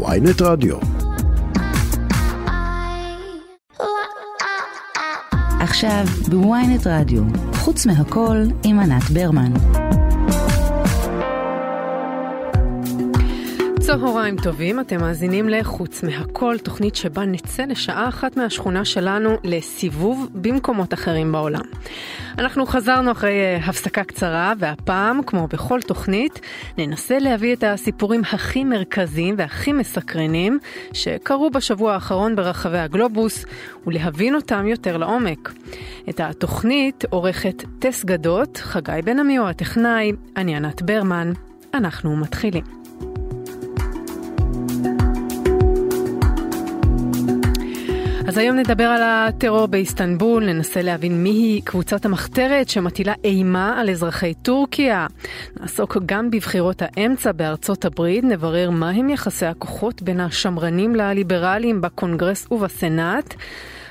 ויינט רדיו. עכשיו בוויינט רדיו, חוץ מהכל עם ענת ברמן. צהריים טובים, אתם מאזינים ל"חוץ מהכל", תוכנית שבה נצא לשעה אחת מהשכונה שלנו לסיבוב במקומות אחרים בעולם. אנחנו חזרנו אחרי uh, הפסקה קצרה, והפעם, כמו בכל תוכנית, ננסה להביא את הסיפורים הכי מרכזיים והכי מסקרנים שקרו בשבוע האחרון ברחבי הגלובוס, ולהבין אותם יותר לעומק. את התוכנית עורכת טס גדות, חגי בן עמי הוא הטכנאי, אני ענת ברמן, אנחנו מתחילים. אז היום נדבר על הטרור באיסטנבול, ננסה להבין מיהי קבוצת המחתרת שמטילה אימה על אזרחי טורקיה. נעסוק גם בבחירות האמצע בארצות הברית, נברר מהם יחסי הכוחות בין השמרנים לליברלים בקונגרס ובסנאט.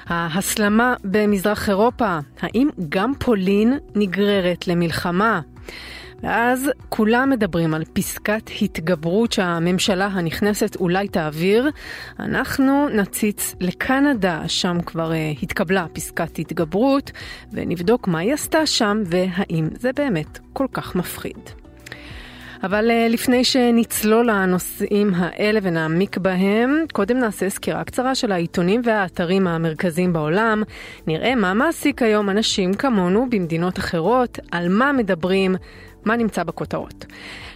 ההסלמה במזרח אירופה, האם גם פולין נגררת למלחמה? ואז כולם מדברים על פסקת התגברות שהממשלה הנכנסת אולי תעביר. אנחנו נציץ לקנדה, שם כבר uh, התקבלה פסקת התגברות, ונבדוק מה היא עשתה שם והאם זה באמת כל כך מפחיד. אבל uh, לפני שנצלול לנושאים האלה ונעמיק בהם, קודם נעשה סקירה קצרה של העיתונים והאתרים המרכזיים בעולם. נראה מה מעסיק היום אנשים כמונו במדינות אחרות, על מה מדברים, מה נמצא בכותרות.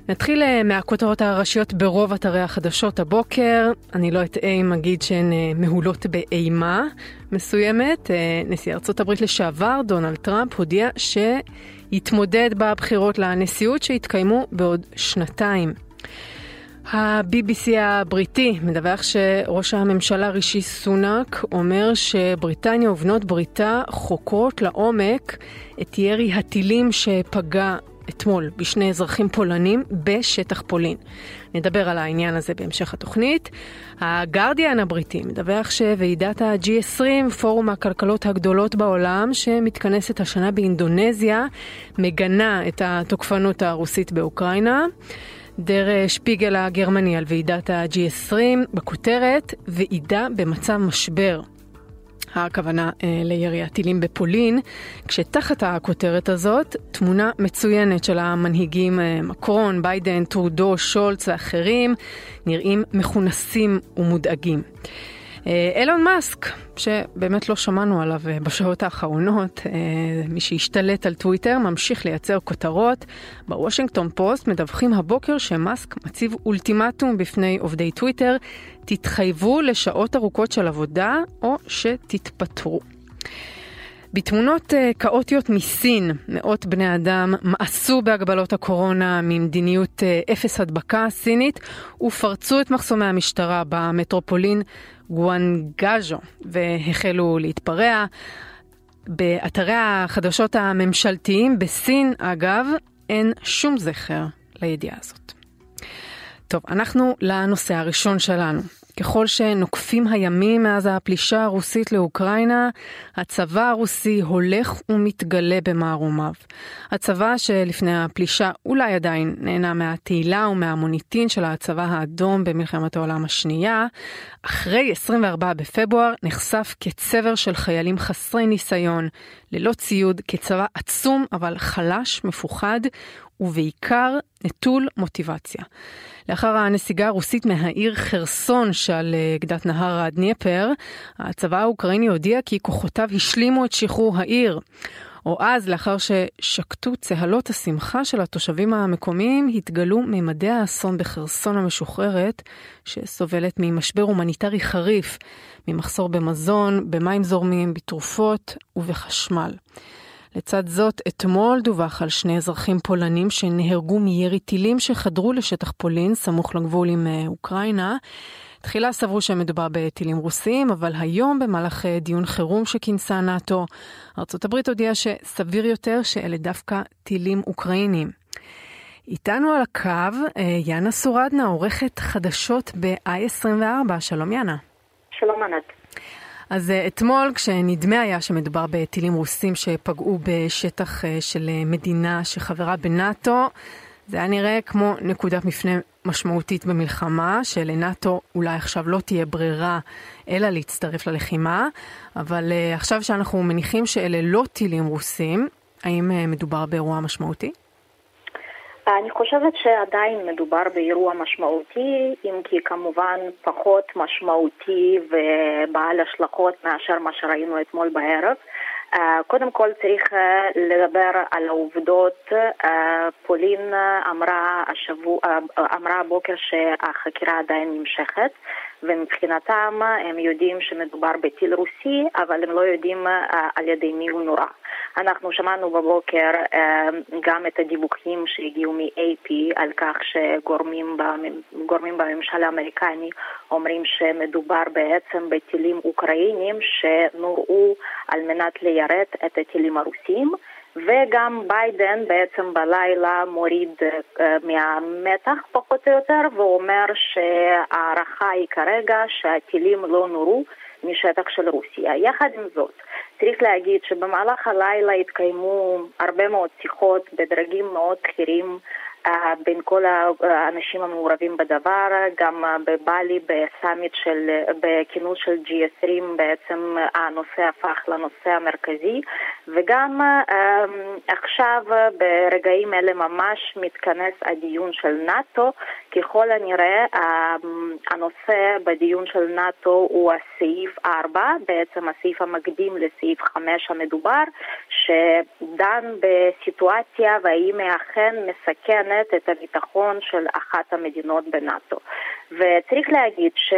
נתחיל אה, מהכותרות הראשיות ברוב אתרי החדשות הבוקר. אני לא אטעה אם אגיד שהן אה, מהולות באימה מסוימת. אה, נשיא ארצות הברית לשעבר, דונלד טראמפ, הודיע שיתמודד בבחירות לנשיאות שיתקיימו בעוד שנתיים. ה-BBC הבריטי מדווח שראש הממשלה רישי סונאק אומר שבריטניה ובנות בריתה חוקרות לעומק את ירי הטילים שפגע אתמול בשני אזרחים פולנים בשטח פולין. נדבר על העניין הזה בהמשך התוכנית. הגרדיאן הבריטי מדווח שוועידת ה-G20, פורום הכלכלות הגדולות בעולם, שמתכנסת השנה באינדונזיה, מגנה את התוקפנות הרוסית באוקראינה. דר שפיגל הגרמני על ועידת ה-G20, בכותרת, ועידה במצב משבר. הכוונה אה, לירי הטילים בפולין, כשתחת הכותרת הזאת תמונה מצוינת של המנהיגים אה, מקרון, ביידן, טרודו, שולץ ואחרים נראים מכונסים ומודאגים. אה, אילון מאסק, שבאמת לא שמענו עליו אה, בשעות האחרונות, אה, מי שהשתלט על טוויטר, ממשיך לייצר כותרות. בוושינגטון פוסט מדווחים הבוקר שמאסק מציב אולטימטום בפני עובדי טוויטר, תתחייבו לשעות ארוכות של עבודה או שתתפטרו. בתמונות כאוטיות מסין, מאות בני אדם מאסו בהגבלות הקורונה ממדיניות אפס הדבקה סינית ופרצו את מחסומי המשטרה במטרופולין גואנגז'ו והחלו להתפרע. באתרי החדשות הממשלתיים בסין, אגב, אין שום זכר לידיעה הזאת. טוב, אנחנו לנושא הראשון שלנו. ככל שנוקפים הימים מאז הפלישה הרוסית לאוקראינה, הצבא הרוסי הולך ומתגלה במערומיו. הצבא שלפני הפלישה אולי עדיין נהנה מהתהילה ומהמוניטין של הצבא האדום במלחמת העולם השנייה, אחרי 24 בפברואר נחשף כצבר של חיילים חסרי ניסיון, ללא ציוד, כצבא עצום אבל חלש, מפוחד, ובעיקר נטול מוטיבציה. לאחר הנסיגה הרוסית מהעיר חרסון שעל אה, גדת נהר הדניפר, הצבא האוקראיני הודיע כי כוחותיו השלימו את שחרור העיר. או אז, לאחר ששקטו צהלות השמחה של התושבים המקומיים, התגלו ממדי האסון בחרסון המשוחררת, שסובלת ממשבר הומניטרי חריף, ממחסור במזון, במים זורמים, בתרופות ובחשמל. לצד זאת, אתמול דווח על שני אזרחים פולנים שנהרגו מירי טילים שחדרו לשטח פולין, סמוך לגבול עם אה, אוקראינה. תחילה סברו שמדובר בטילים רוסיים, אבל היום במהלך אה, דיון חירום שכינסה נאט"ו, ארה"ב הודיעה שסביר יותר שאלה דווקא טילים אוקראינים. איתנו על הקו אה, יאנה סורדנה, עורכת חדשות ב-i24. שלום יאנה. שלום ענת. אז אה, אתמול, כשנדמה היה שמדובר בטילים רוסים שפגעו בשטח של מדינה שחברה בנאט"ו, זה היה נראה כמו נקודת מפנה משמעותית במלחמה, שלנאט"ו אולי עכשיו לא תהיה ברירה אלא להצטרף ללחימה, אבל עכשיו שאנחנו מניחים שאלה לא טילים רוסים, האם מדובר באירוע משמעותי? אני חושבת שעדיין מדובר באירוע משמעותי, אם כי כמובן פחות משמעותי ובעל השלכות מאשר מה שראינו אתמול בערב. אה, קודם כל צריך אה, לדבר על העובדות. אה, פולין אמרה, השבוע, אמרה הבוקר שהחקירה עדיין נמשכת, ומבחינתם הם יודעים שמדובר בטיל רוסי, אבל הם לא יודעים על ידי מי הוא נורא. אנחנו שמענו בבוקר גם את הדיווחים שהגיעו מ-AP על כך שגורמים בממשל האמריקני אומרים שמדובר בעצם בטילים אוקראינים שנוראו על מנת ליירט את הטילים הרוסים. וגם ביידן בעצם בלילה מוריד uh, מהמתח פחות או יותר ואומר שההערכה היא כרגע שהטילים לא נורו משטח של רוסיה. יחד עם זאת, צריך להגיד שבמהלך הלילה התקיימו הרבה מאוד שיחות בדרגים מאוד בכירים בין כל האנשים המעורבים בדבר, גם בבלי בסאמיט של, בכינוס של G20 בעצם הנושא הפך לנושא המרכזי. וגם עכשיו ברגעים אלה ממש מתכנס הדיון של נאט"ו, ככל הנראה הנושא בדיון של נאט"ו הוא הסעיף 4, בעצם הסעיף המקדים לסעיף 5 המדובר, שדן בסיטואציה והאם היא אכן מסכנת מסכנת את הביטחון של אחת המדינות בנאט"ו. וצריך להגיד ש...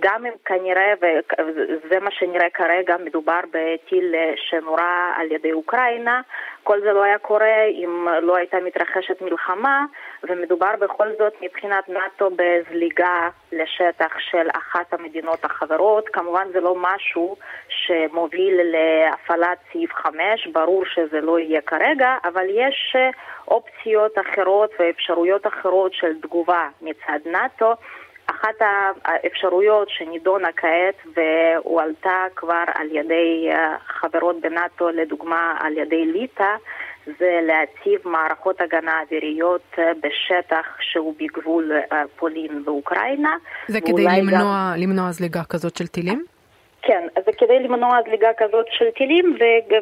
גם אם כנראה, וזה מה שנראה כרגע, מדובר בטיל שנורה על ידי אוקראינה, כל זה לא היה קורה אם לא הייתה מתרחשת מלחמה, ומדובר בכל זאת מבחינת נאט"ו בזליגה לשטח של אחת המדינות החברות. כמובן זה לא משהו שמוביל להפעלת סעיף 5, ברור שזה לא יהיה כרגע, אבל יש אופציות אחרות ואפשרויות אחרות של תגובה מצד נאט"ו. אחת האפשרויות שנידונה כעת והועלתה כבר על ידי אה, חברות בנאט"ו, לדוגמה על ידי ליטא, זה להציב מערכות הגנה אוויריות אה, בשטח שהוא בגבול אה, פולין ואוקראינה. זה כדי למנוע, גם... למנוע זליגה כזאת של טילים? כן, זה כדי למנוע זליגה כזאת של טילים,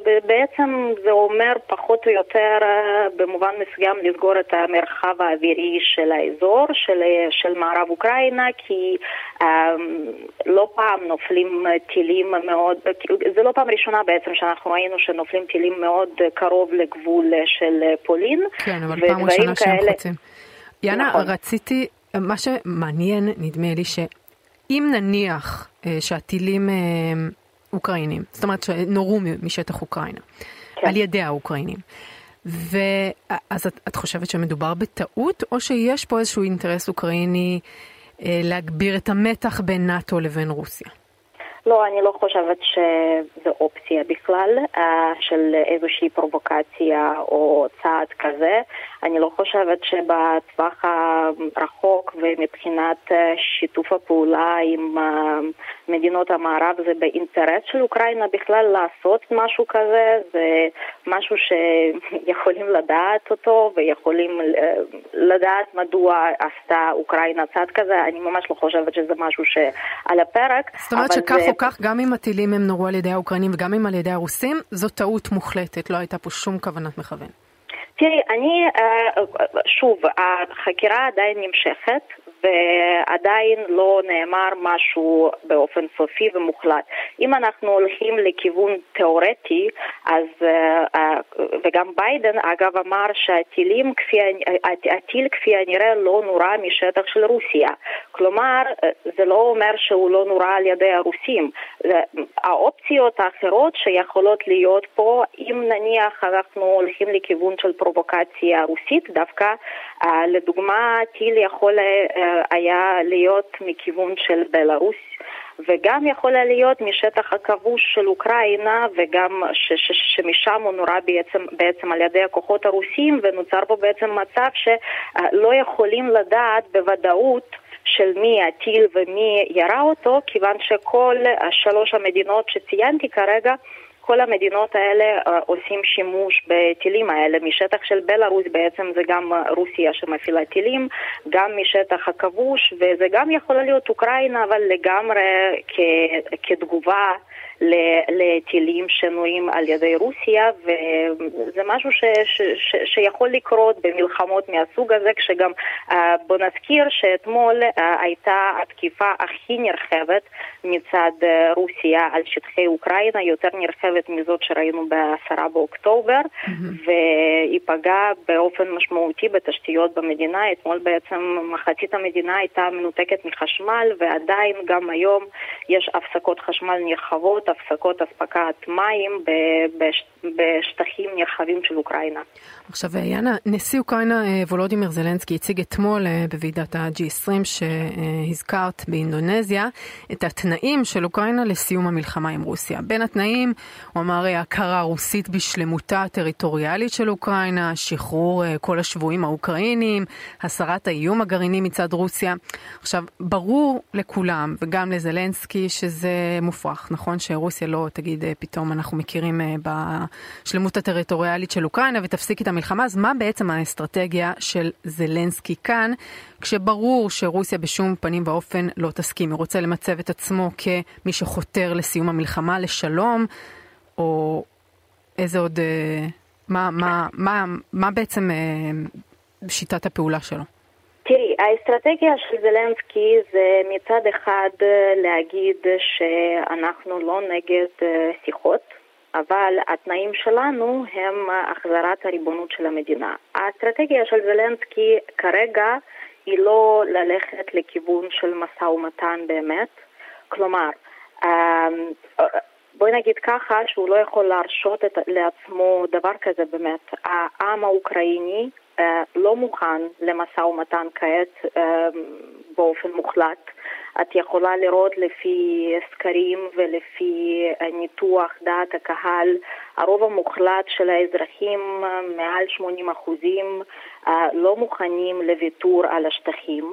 ובעצם זה אומר פחות או יותר אה, במובן מסוים לסגור את המרחב האווירי של האזור, של, של מערב אוקראינה, כי um, לא פעם נופלים טילים מאוד, זה לא פעם ראשונה בעצם שאנחנו ראינו שנופלים טילים מאוד קרוב לגבול של פולין. כן, אבל פעם ראשונה שהם חוצים. יאנה, נכון. רציתי, מה שמעניין, נדמה לי, שאם נניח אה, שהטילים אה, אוקראינים, זאת אומרת שנורו משטח אוקראינה, כן. על ידי האוקראינים. ואז את, את חושבת שמדובר בטעות, או שיש פה איזשהו אינטרס אוקראיני אה, להגביר את המתח בין נאט"ו לבין רוסיה? לא, אני לא חושבת שזו אופציה בכלל אה, של איזושהי פרובוקציה או צעד כזה. אני לא חושבת שבטווח הרחוק ומבחינת אה, שיתוף הפעולה עם אה, מדינות המערב זה באינטרס של אוקראינה בכלל לעשות משהו כזה, זה משהו שיכולים לדעת אותו ויכולים לדעת מדוע עשתה אוקראינה צעד כזה. אני ממש לא חושבת שזה משהו שעל הפרק. זאת אומרת שכך או כך, גם אם הטילים הם נורו על ידי האוקראינים וגם אם על ידי הרוסים, זו טעות מוחלטת, לא הייתה פה שום כוונת מכוון. תראי, אני, אה, שוב, החקירה עדיין נמשכת, ועדיין לא נאמר משהו באופן סופי ומוחלט. אם אנחנו הולכים לכיוון תיאורטי, אז, אה, אה, וגם ביידן אגב אמר שהטילים כפי, הטיל כפי הנראה לא נורה משטח של רוסיה. כלומר, אה, זה לא אומר שהוא לא נורה על ידי הרוסים. האופציות האחרות שיכולות להיות פה, אם נניח אנחנו הולכים לכיוון של פרובוקציה רוסית, דווקא לדוגמה טיל יכול היה להיות מכיוון של בלארוס וגם יכול להיות משטח הכבוש של אוקראינה וגם ש- ש- שמשם הוא נורה בעצם, בעצם על ידי הכוחות הרוסים ונוצר פה בעצם מצב שלא יכולים לדעת בוודאות של מי הטיל ומי ירה אותו כיוון שכל שלוש המדינות שציינתי כרגע כל המדינות האלה עושים שימוש בטילים האלה. משטח של בלארוס בעצם זה גם רוסיה שמפעילה טילים, גם משטח הכבוש, וזה גם יכול להיות אוקראינה, אבל לגמרי כ- כתגובה לטילים שנועים על ידי רוסיה, וזה משהו ש, ש, ש, שיכול לקרות במלחמות מהסוג הזה, כשגם אה, בוא נזכיר שאתמול אה, הייתה התקיפה הכי נרחבת מצד אה, רוסיה על שטחי אוקראינה, יותר נרחבת מזאת שראינו בעשרה באוקטובר, mm-hmm. והיא פגעה באופן משמעותי בתשתיות במדינה. אתמול בעצם מחצית המדינה הייתה מנותקת מחשמל, ועדיין גם היום יש הפסקות חשמל נרחבות. הפסקות אספקת מים בשטחים נרחבים של אוקראינה. עכשיו, יאנה, נשיא אוקראינה אה, וולודימיר זלנסקי הציג אתמול אה, בוועידת ה-G20 שהזכרת באינדונזיה את התנאים של אוקראינה לסיום המלחמה עם רוסיה. בין התנאים, הוא אמר הכרה רוסית בשלמותה הטריטוריאלית של אוקראינה, שחרור אה, כל השבויים האוקראינים, הסרת האיום הגרעיני מצד רוסיה. עכשיו, ברור לכולם, וגם לזלנסקי, שזה מופרך, נכון? שרוסיה לא תגיד פתאום אנחנו מכירים בשלמות הטריטוריאלית של אוקראינה ותפסיק את המלחמה, אז מה בעצם האסטרטגיה של זלנסקי כאן, כשברור שרוסיה בשום פנים ואופן לא תסכים, היא רוצה למצב את עצמו כמי שחותר לסיום המלחמה, לשלום, או איזה עוד, אה, מה, מה, מה, מה בעצם אה, שיטת הפעולה שלו? תראי, האסטרטגיה של זלנסקי זה מצד אחד אה, להגיד שאנחנו לא נגד שיחות, אבל התנאים שלנו הם החזרת הריבונות של המדינה. האסטרטגיה של זלנסקי כרגע היא לא ללכת לכיוון של משא ומתן באמת, כלומר, בואי נגיד ככה שהוא לא יכול להרשות את, לעצמו דבר כזה באמת. העם האוקראיני אה, לא מוכן למשא ומתן כעת אה, באופן מוחלט. את יכולה לראות לפי סקרים ולפי ניתוח דעת הקהל, הרוב המוחלט של האזרחים, מעל 80 אחוזים, לא מוכנים לוויתור על השטחים.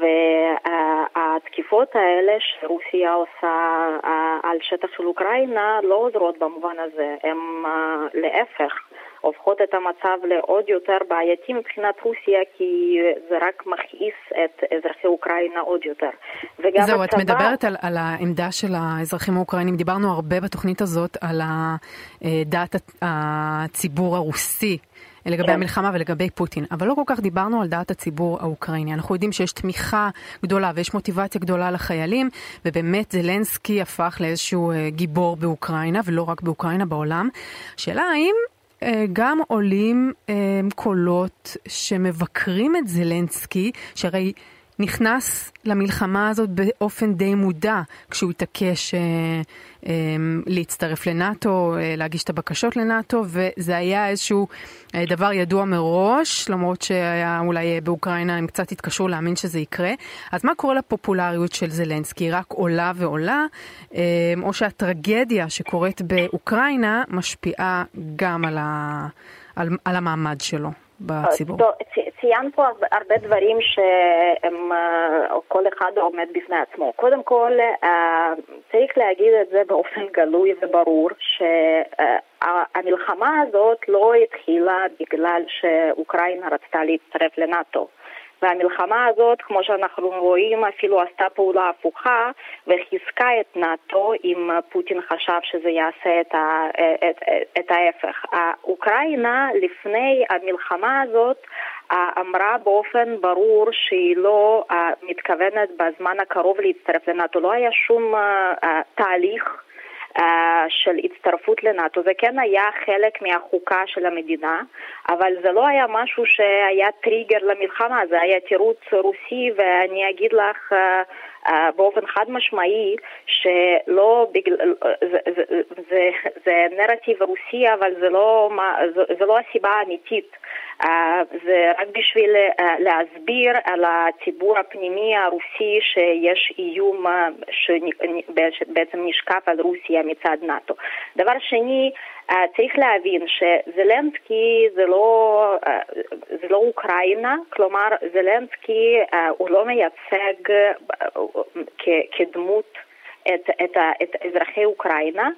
והתקיפות האלה שרוסיה עושה על שטח של אוקראינה לא עוזרות במובן הזה, הן להפך. הופכות את המצב לעוד יותר בעייתי מבחינת רוסיה, כי זה רק מכעיס את אזרחי אוקראינה עוד יותר. זהו, הצבא... את מדברת על, על העמדה של האזרחים האוקראינים. דיברנו הרבה בתוכנית הזאת על דעת הציבור הרוסי. לגבי כן. המלחמה ולגבי פוטין, אבל לא כל כך דיברנו על דעת הציבור האוקראיני. אנחנו יודעים שיש תמיכה גדולה ויש מוטיבציה גדולה לחיילים, ובאמת זלנסקי הפך לאיזשהו אה, גיבור באוקראינה, ולא רק באוקראינה, בעולם. השאלה האם אה, גם עולים אה, קולות שמבקרים את זלנסקי, שהרי נכנס למלחמה הזאת באופן די מודע, כשהוא התעקש אה, אה, להצטרף לנאטו, אה, להגיש את הבקשות לנאטו, וזה היה איזשהו אה, דבר ידוע מראש, למרות שהיה אולי באוקראינה הם קצת התקשרו להאמין שזה יקרה. אז מה קורה לפופולריות של זלנסקי? רק עולה ועולה, אה, או שהטרגדיה שקורית באוקראינה משפיעה גם על, ה, על, על המעמד שלו? בציבור? ציינת פה הרבה דברים שהם, אה, כל אחד עומד בפני עצמו. קודם כל, אה, צריך להגיד את זה באופן גלוי וברור, שהמלחמה הזאת לא התחילה בגלל שאוקראינה רצתה להצטרף לנאט"ו. והמלחמה הזאת, כמו שאנחנו רואים, אפילו עשתה פעולה הפוכה וחיזקה את נאט"ו אם פוטין חשב שזה יעשה את, ה, את, את ההפך. אוקראינה לפני המלחמה הזאת אמרה באופן ברור שהיא לא מתכוונת בזמן הקרוב להצטרף לנאט"ו. לא היה שום תהליך אה, של הצטרפות לנאט"ו. זה כן היה חלק מהחוקה של המדינה, אבל זה לא היה משהו שהיה טריגר למלחמה, זה היה תירוץ רוסי, ואני אגיד לך אה, אה, באופן חד משמעי שלא בגלל, זה, זה, זה, זה נרטיב רוסי, אבל זה לא, זה, זה לא הסיבה האמיתית. זה רק בשביל להסביר על הציבור הפנימי הרוסי שיש איום שבעצם נשקף על רוסיה מצד נאט"ו. דבר שני, צריך להבין שזלנסקי זה לא, זה לא אוקראינה, כלומר זלנסקי הוא לא מייצג כדמות את, את, את אזרחי אוקראינה,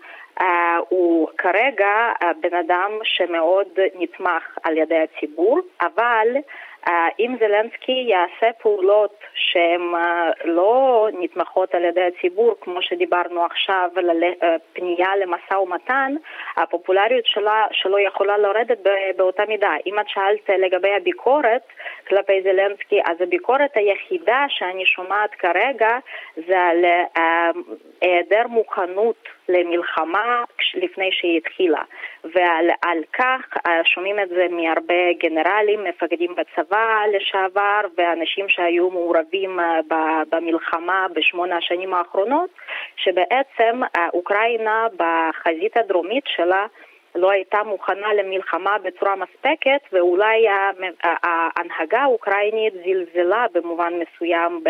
הוא כרגע בן אדם שמאוד נתמך על ידי הציבור, אבל אם זלנסקי יעשה פעולות שהן לא נתמכות על ידי הציבור, כמו שדיברנו עכשיו, פנייה למשא ומתן, הפופולריות שלה, שלו יכולה לרדת באותה מידה. אם את שאלת לגבי הביקורת כלפי זלנסקי, אז הביקורת היחידה שאני שומעת כרגע זה על היעדר מוכנות למלחמה לפני שהיא התחילה. ועל כך שומעים את זה מהרבה גנרלים, מפקדים בצבא לשעבר ואנשים שהיו מעורבים במלחמה בשמונה השנים האחרונות, שבעצם אוקראינה בחזית הדרומית שלה לא הייתה מוכנה למלחמה בצורה מספקת ואולי ההנהגה האוקראינית זלזלה במובן מסוים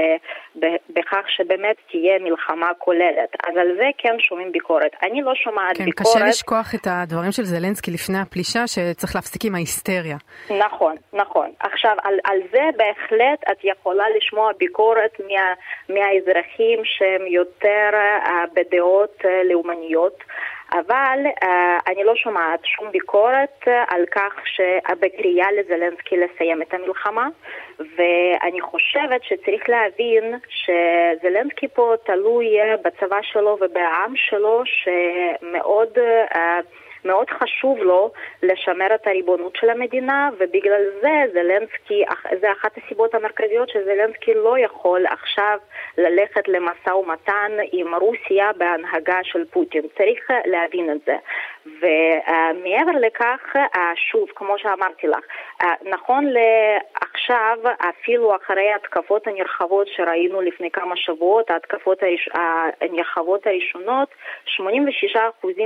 בכך שבאמת תהיה מלחמה כוללת. אז על זה כן שומעים ביקורת. אני לא שומעת כן, ביקורת... כן, קשה לשכוח את הדברים של זלנסקי לפני הפלישה, שצריך להפסיק עם ההיסטריה. נכון, נכון. עכשיו, על, על זה בהחלט את יכולה לשמוע ביקורת מה, מהאזרחים שהם יותר uh, בדעות uh, לאומניות. אבל uh, אני לא שומעת שום ביקורת uh, על כך שבקריאה לזלנסקי לסיים את המלחמה, ואני חושבת שצריך להבין שזלנסקי פה תלוי בצבא שלו ובעם שלו שמאוד... Uh, מאוד חשוב לו לשמר את הריבונות של המדינה, ובגלל זה זלנסקי, זה אחת הסיבות המרכזיות שזלנסקי לא יכול עכשיו ללכת למשא ומתן עם רוסיה בהנהגה של פוטין. צריך להבין את זה. ומעבר לכך, שוב, כמו שאמרתי לך, נכון לעכשיו, אפילו אחרי ההתקפות הנרחבות שראינו לפני כמה שבועות, ההתקפות הנרחבות הראשונות, 86%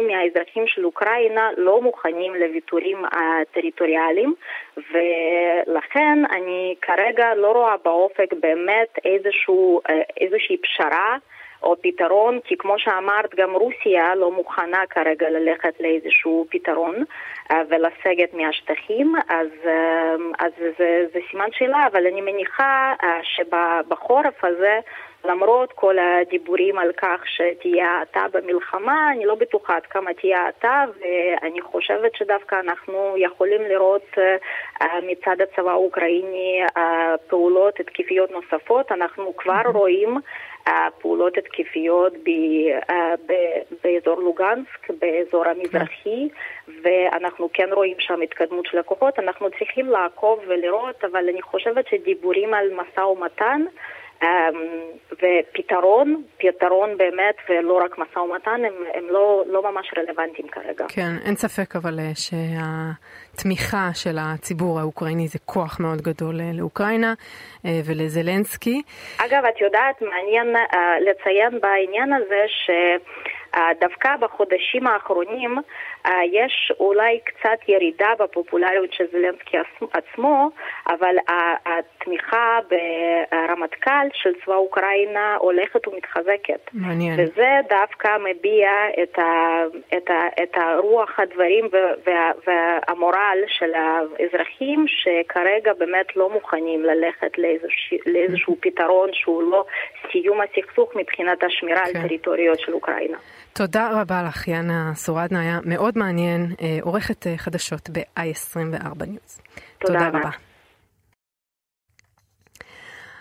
מהאזרחים של אוקראינה לא מוכנים לוויתורים הטריטוריאליים, ולכן אני כרגע לא רואה באופק באמת איזשהו, איזושהי פשרה. או פתרון, כי כמו שאמרת, גם רוסיה לא מוכנה כרגע ללכת לאיזשהו פתרון אה, ולסגת מהשטחים, אז, אה, אז זה, זה סימן שאלה, אבל אני מניחה אה, שבחורף הזה למרות כל הדיבורים על כך שתהיה האטה במלחמה, אני לא בטוחה עד כמה תהיה האטה, ואני חושבת שדווקא אנחנו יכולים לראות מצד הצבא האוקראיני פעולות התקפיות נוספות. אנחנו כבר רואים פעולות התקפיות באזור לוגנסק, באזור המזרחי, ואנחנו כן רואים שם התקדמות של הכוחות. אנחנו צריכים לעקוב ולראות, אבל אני חושבת שדיבורים על משא ומתן ופתרון, פתרון באמת, ולא רק משא ומתן, הם, הם לא, לא ממש רלוונטיים כרגע. כן, אין ספק אבל אה, שהתמיכה של הציבור האוקראיני זה כוח מאוד גדול אה, לאוקראינה אה, ולזלנסקי. אגב, את יודעת, מעניין לציין בעניין הזה ש... דווקא בחודשים האחרונים יש אולי קצת ירידה בפופולריות של זלנסקי עצמו, אבל התמיכה ברמטכ"ל של צבא אוקראינה הולכת ומתחזקת. מעניין. וזה דווקא מביע את, ה, את, ה, את הרוח הדברים וה, והמורל של האזרחים שכרגע באמת לא מוכנים ללכת לאיזושה, לאיזשהו פתרון שהוא לא סיום הסכסוך מבחינת השמירה כן. על טריטוריות של אוקראינה. תודה רבה לך, יאנה סורדנה, היה מאוד מעניין, אה, עורכת אה, חדשות ב-i24 ניוז. תודה, תודה רבה.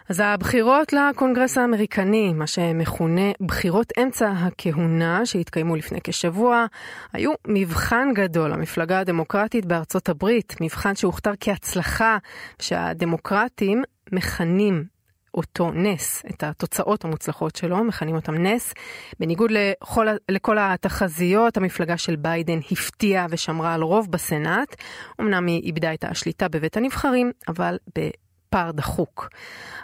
אז הבחירות לקונגרס האמריקני, מה שמכונה בחירות אמצע הכהונה שהתקיימו לפני כשבוע, היו מבחן גדול למפלגה הדמוקרטית בארצות הברית, מבחן שהוכתר כהצלחה, שהדמוקרטים מכנים אותו נס, את התוצאות המוצלחות שלו, מכנים אותם נס. בניגוד לכל, לכל התחזיות, המפלגה של ביידן הפתיעה ושמרה על רוב בסנאט. אמנם היא איבדה את השליטה בבית הנבחרים, אבל בפער דחוק.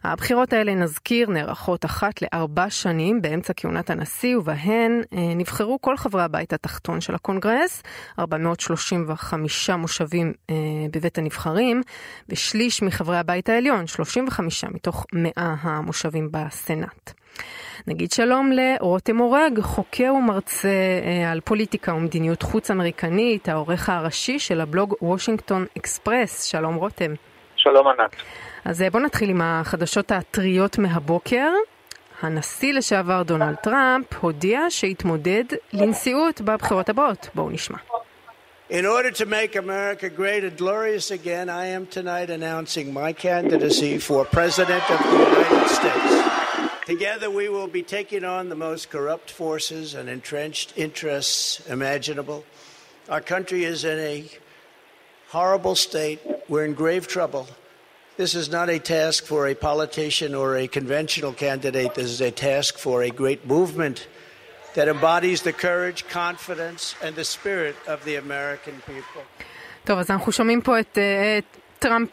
הבחירות האלה, נזכיר, נערכות אחת לארבע שנים באמצע כהונת הנשיא, ובהן אה, נבחרו כל חברי הבית התחתון של הקונגרס, 435 מושבים אה, בבית הנבחרים, ושליש מחברי הבית העליון, 35 מתוך 100 המושבים בסנאט. נגיד שלום לרותם אורג, חוקר ומרצה אה, על פוליטיקה ומדיניות חוץ אמריקנית, העורך הראשי של הבלוג וושינגטון אקספרס. שלום רותם. שלום ענת. אז אה, בואו נתחיל עם החדשות הטריות מהבוקר. הנשיא לשעבר דונלד טראמפ הודיע שהתמודד לנשיאות בבחירות הבאות. בואו נשמע. In order to make America great and glorious again, I am tonight announcing my candidacy for President of the United States. Together, we will be taking on the most corrupt forces and entrenched interests imaginable. Our country is in a horrible state. We're in grave trouble. This is not a task for a politician or a conventional candidate. This is a task for a great movement that embodies the courage, confidence and the spirit of the American people. טוב, אז אנחנו שומעים פה את, את טראמפ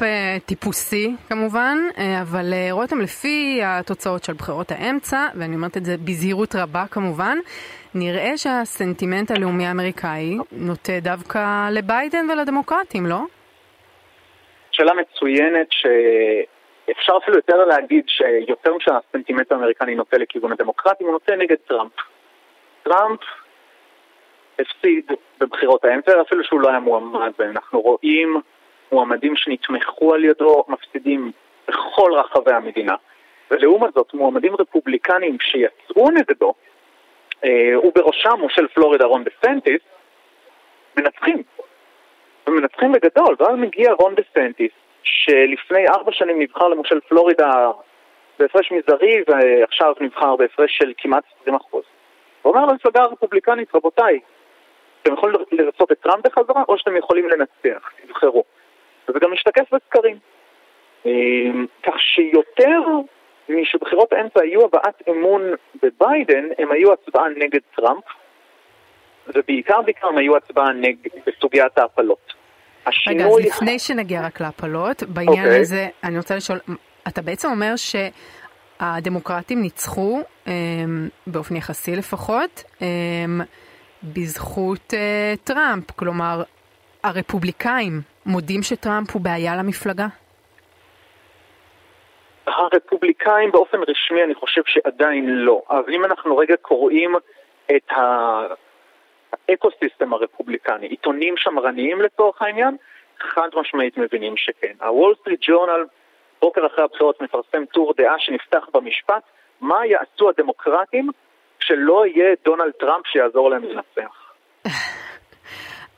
טיפוסי כמובן, אבל רותם, לפי התוצאות של בחירות האמצע, ואני אומרת את זה בזהירות רבה כמובן, נראה שהסנטימנט הלאומי האמריקאי נוטה דווקא לביידן ולדמוקרטים, לא? שאלה מצוינת שאפשר אפילו יותר להגיד שיותר משהסנטימנט האמריקני נוטה לכיוון הדמוקרטים, הוא נוטה נגד טראמפ. טראמפ הפסיד בבחירות האמצע, אפילו שהוא לא היה מועמד, ואנחנו רואים מועמדים שנתמכו על ידו מפסידים בכל רחבי המדינה. ולעומת זאת, מועמדים רפובליקנים שיצאו נגדו, אה, ובראשם מושל פלורידה רון דה סנטיס, מנצחים. ומנצחים בגדול, ואז מגיע רון דה סנטיס, שלפני ארבע שנים נבחר למושל פלורידה בהפרש מזערי, ועכשיו נבחר בהפרש של כמעט 20 אחוז. ואומר למפלגה הרפובליקנית, רבותיי, אתם יכולים לרצות את טראמפ בחזרה, או שאתם יכולים לנצח, תבחרו. וזה גם משתקף בסקרים. אמ, כך שיותר משבחירות האמצע היו הבעת אמון בביידן, הם היו הצבעה נגד טראמפ, ובעיקר בעיקר הם היו הצבעה נגד בסוגיית ההפלות. רגע, אז לפני שנגיע רק להפלות, בעניין okay. אוקיי. הזה אני רוצה לשאול, אתה בעצם אומר ש... הדמוקרטים ניצחו, אה, באופן יחסי לפחות, אה, בזכות אה, טראמפ. כלומר, הרפובליקאים מודים שטראמפ הוא בעיה למפלגה? הרפובליקאים באופן רשמי אני חושב שעדיין לא, אבל אם אנחנו רגע קוראים את האקוסיסטם הרפובליקני, עיתונים שמרניים לצורך העניין, חד משמעית מבינים שכן. הוול סטריט ג'ורנל בוקר אחרי הבחירות מפרסם טור דעה שנפתח במשפט, מה יעשו הדמוקרטים כשלא יהיה דונלד טראמפ שיעזור להם לנצח.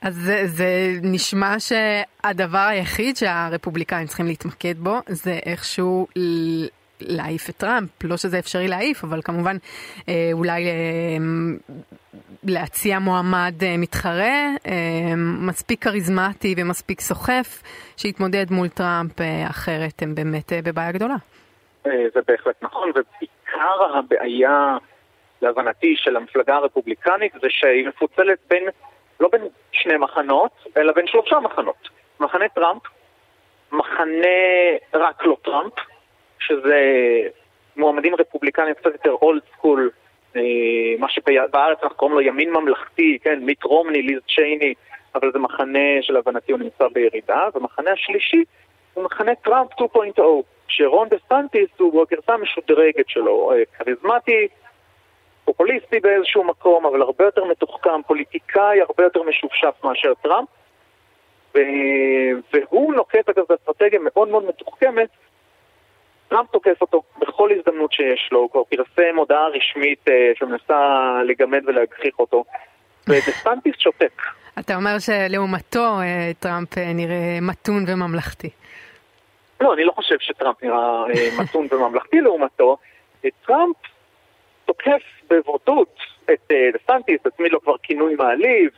אז זה, זה נשמע שהדבר היחיד שהרפובליקאים צריכים להתמקד בו זה איכשהו להעיף את טראמפ, לא שזה אפשרי להעיף, אבל כמובן אה, אולי אה, להציע מועמד אה, מתחרה, מספיק כריזמטי ומספיק סוחף, שיתמודד מול טראמפ, אחרת הם באמת בבעיה גדולה. זה בהחלט נכון, ובעיקר הבעיה, להבנתי, של המפלגה הרפובליקנית זה שהיא מפוצלת בין, לא בין שני מחנות, אלא בין שלושה מחנות. מחנה טראמפ, מחנה רק לא טראמפ, שזה מועמדים רפובליקנים קצת יותר old school, אה, מה שבארץ אנחנו קוראים לו ימין ממלכתי, כן, מיט רומני, ליז צ'ייני, אבל זה מחנה שלהבנתי הוא נמצא בירידה, ומחנה השלישי הוא מחנה טראמפ 2.0, שרון דה סנטיס הוא הגרסה המשודרגת שלו, אה, כריזמטי, פופוליסטי באיזשהו מקום, אבל הרבה יותר מתוחכם, פוליטיקאי הרבה יותר משופשף מאשר טראמפ, והוא נוקט אגב באסטרטגיה מאוד מאוד מתוחכמת טראמפ תוקף אותו בכל הזדמנות שיש לו, הוא כבר פרסם הודעה רשמית אה, שמנסה לגמד ולהגחיך אותו, ודסטנטיס שותק. אתה אומר שלעומתו אה, טראמפ אה, נראה מתון וממלכתי. לא, אני לא חושב שטראמפ נראה מתון וממלכתי לעומתו. טראמפ תוקף בבוטות את דסטנטיס, הצמיד לו כבר כינוי מעליב,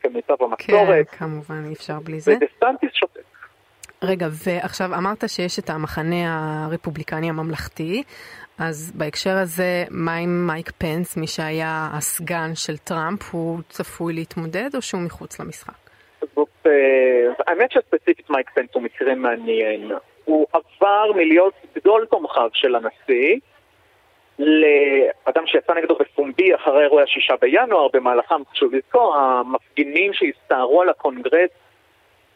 כמיטב המסורת. כן, כמובן, אי אפשר בלי זה. ודסטנטיס שותק. רגע, ועכשיו אמרת שיש את המחנה הרפובליקני הממלכתי, אז בהקשר הזה, מה עם מייק פנס, מי שהיה הסגן של טראמפ, הוא צפוי להתמודד או שהוא מחוץ למשחק? אה, האמת שספציפית מייק פנס הוא מקרה מעניין. הוא עבר מלהיות גדול תומכיו של הנשיא, לאדם שיצא נגדו בפומבי אחרי אירועי השישה בינואר, במהלכם, חשוב לזכור, המפגינים שהסתערו על הקונגרס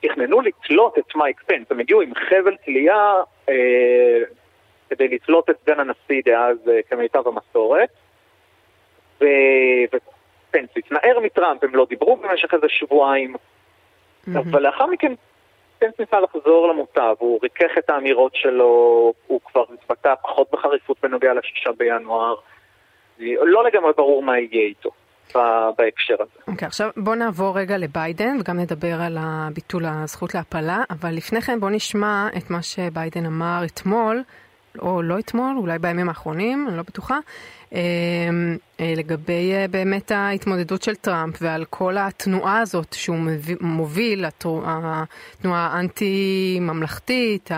תכננו לתלות את מייק פנס, הם הגיעו עם חבל תלייה אה, כדי לתלות את סגן הנשיא דאז אה, כמיטב המסורת, ו... ופנס התנער מטראמפ, הם לא דיברו במשך איזה שבועיים, mm-hmm. אבל לאחר מכן פנס ניסה לחזור למוטב, הוא ריכך את האמירות שלו, הוא כבר התבטא פחות בחריפות בנוגע לשישה בינואר. לא לגמרי ברור מה יהיה איתו. בהקשר הזה. אוקיי, okay, עכשיו בוא נעבור רגע לביידן וגם נדבר על ביטול הזכות להפלה, אבל לפני כן בוא נשמע את מה שביידן אמר אתמול או לא אתמול, אולי בימים האחרונים, אני לא בטוחה, אמ, אה, לגבי אה, באמת ההתמודדות של טראמפ ועל כל התנועה הזאת שהוא מוביל, התנועה האנטי-ממלכתית,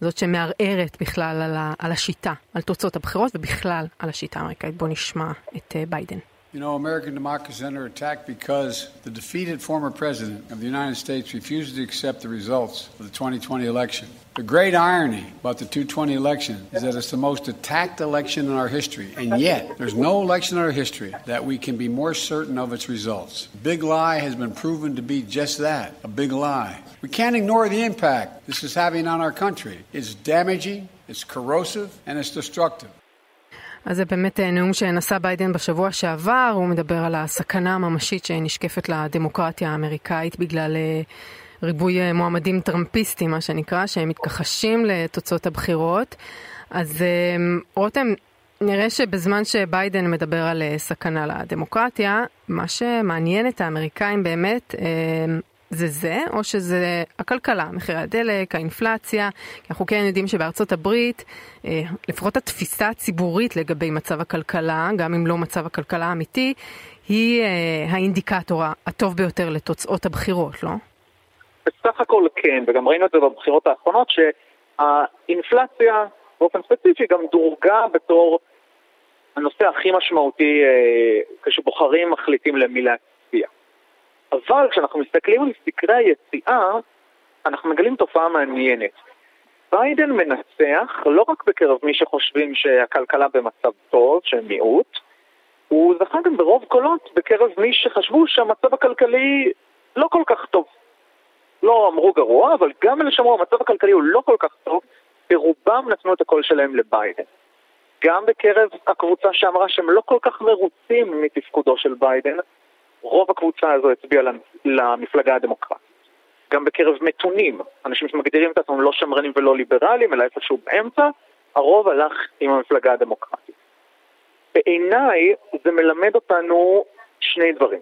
זאת שמערערת בכלל על השיטה, על תוצאות הבחירות ובכלל על השיטה האמריקאית. בואו נשמע את אה, ביידן. You know, American democracy is under attack because the defeated former president of the United States refused to accept the results of the 2020 election. The great irony about the 220 election is that it's the most attacked election in our history, and yet there's no election in our history that we can be more certain of its results. Big lie has been proven to be just that a big lie. We can't ignore the impact this is having on our country. It's damaging, it's corrosive, and it's destructive. אז זה באמת אה, נאום שנשא ביידן בשבוע שעבר, הוא מדבר על הסכנה הממשית שנשקפת לדמוקרטיה האמריקאית בגלל אה, ריבוי אה, מועמדים טראמפיסטים, מה שנקרא, שהם מתכחשים לתוצאות הבחירות. אז רותם, נראה שבזמן שביידן מדבר על סכנה לדמוקרטיה, מה שמעניין את האמריקאים באמת זה זה, או שזה הכלכלה, מחירי הדלק, האינפלציה, כי אנחנו כן יודעים שבארצות הברית, אה, לפחות התפיסה הציבורית לגבי מצב הכלכלה, גם אם לא מצב הכלכלה האמיתי, היא אה, האינדיקטור הטוב ביותר לתוצאות הבחירות, לא? בסך הכל כן, וגם ראינו את זה בבחירות האחרונות, שהאינפלציה באופן ספציפי גם דורגה בתור הנושא הכי משמעותי אה, כשבוחרים מחליטים למי להצביע. אבל כשאנחנו מסתכלים על סקרי היציאה, אנחנו מגלים תופעה מעניינת. ביידן מנצח לא רק בקרב מי שחושבים שהכלכלה במצב טוב, שהם מיעוט, הוא זכה גם ברוב קולות בקרב מי שחשבו שהמצב הכלכלי לא כל כך טוב. לא אמרו גרוע, אבל גם אלה שאמרו המצב הכלכלי הוא לא כל כך טוב, ברובם נתנו את הקול שלהם לביידן. גם בקרב הקבוצה שאמרה שהם לא כל כך מרוצים מתפקודו של ביידן, רוב הקבוצה הזו הצביעה למפלגה הדמוקרטית. גם בקרב מתונים, אנשים שמגדירים את עצמם לא שמרנים ולא ליברליים, אלא איפשהו באמצע, הרוב הלך עם המפלגה הדמוקרטית. בעיניי זה מלמד אותנו שני דברים.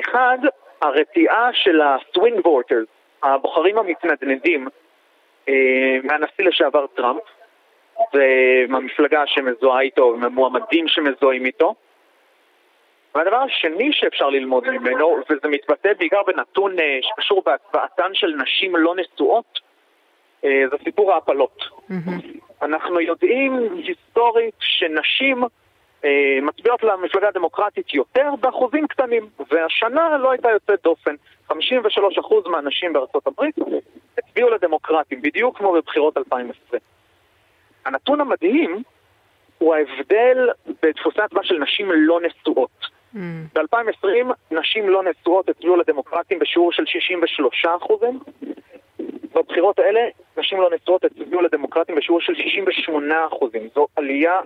אחד, הרתיעה של ה-swing voters, הבוחרים המתנדנדים אה, מהנשיא לשעבר טראמפ, ומהמפלגה שמזוהה איתו, וממועמדים שמזוהים איתו, והדבר השני שאפשר ללמוד ממנו, וזה מתבטא בעיקר בנתון אה, שקשור בהצבעתן של נשים לא נשואות, אה, זה סיפור ההפלות. Mm-hmm. אנחנו יודעים היסטורית שנשים אה, מצביעות למפלגה הדמוקרטית יותר באחוזים קטנים, והשנה לא הייתה יוצאת דופן. 53% מהנשים בארצות הברית הצביעו לדמוקרטים, בדיוק כמו בבחירות 2020. הנתון המדהים הוא ההבדל בדפוסי הצבעה של נשים לא נשואות. Mm. ב-2020 נשים לא נשואות הצביעו לדמוקרטים בשיעור של 63 אחוזים. בבחירות האלה נשים לא נשואות הצביעו לדמוקרטים בשיעור של 68 אחוזים. זו עלייה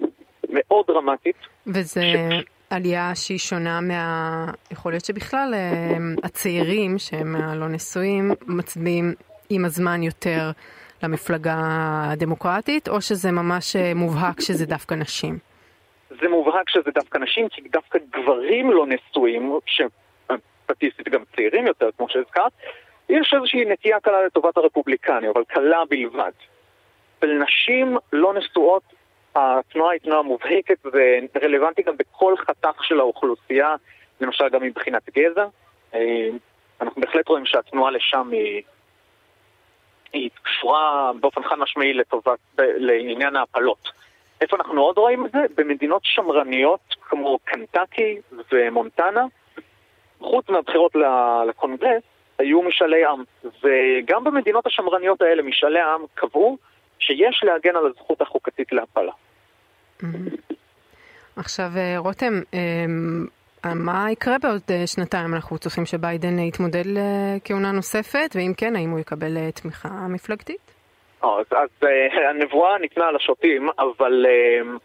מאוד דרמטית. וזה... ש... עלייה שהיא שונה מה... יכול להיות שבכלל אה, הצעירים שהם הלא נשואים מצביעים עם הזמן יותר למפלגה הדמוקרטית, או שזה ממש אה, מובהק שזה דווקא נשים? זה מובהק שזה דווקא נשים, כי דווקא גברים לא נשואים, שסטטיסטית גם צעירים יותר, כמו שהזכרת, יש איזושהי נטייה קלה לטובת הרפובליקנים, אבל קלה בלבד. ולנשים לא נשואות, התנועה היא תנועה מובהקת ורלוונטית גם בכל חתך של האוכלוסייה, למשל גם מבחינת גזע. אה, אנחנו בהחלט רואים שהתנועה לשם היא, היא קשורה באופן חד משמעי לטובת, לעניין ההפלות. איפה אנחנו עוד רואים את זה? במדינות שמרניות כמו קנטקי ומונטנה, חוץ מהבחירות לקונגרס, היו משאלי עם. וגם במדינות השמרניות האלה, משאלי העם קבעו שיש להגן על הזכות החוקתית להפלה. Mm-hmm. עכשיו, אה, רותם, אה, מה יקרה בעוד אה, שנתיים? אנחנו צופים שביידן יתמודד לכהונה נוספת, ואם כן, האם הוא יקבל תמיכה מפלגתית? אז, אז uh, הנבואה ניתנה על השוטים, אבל uh,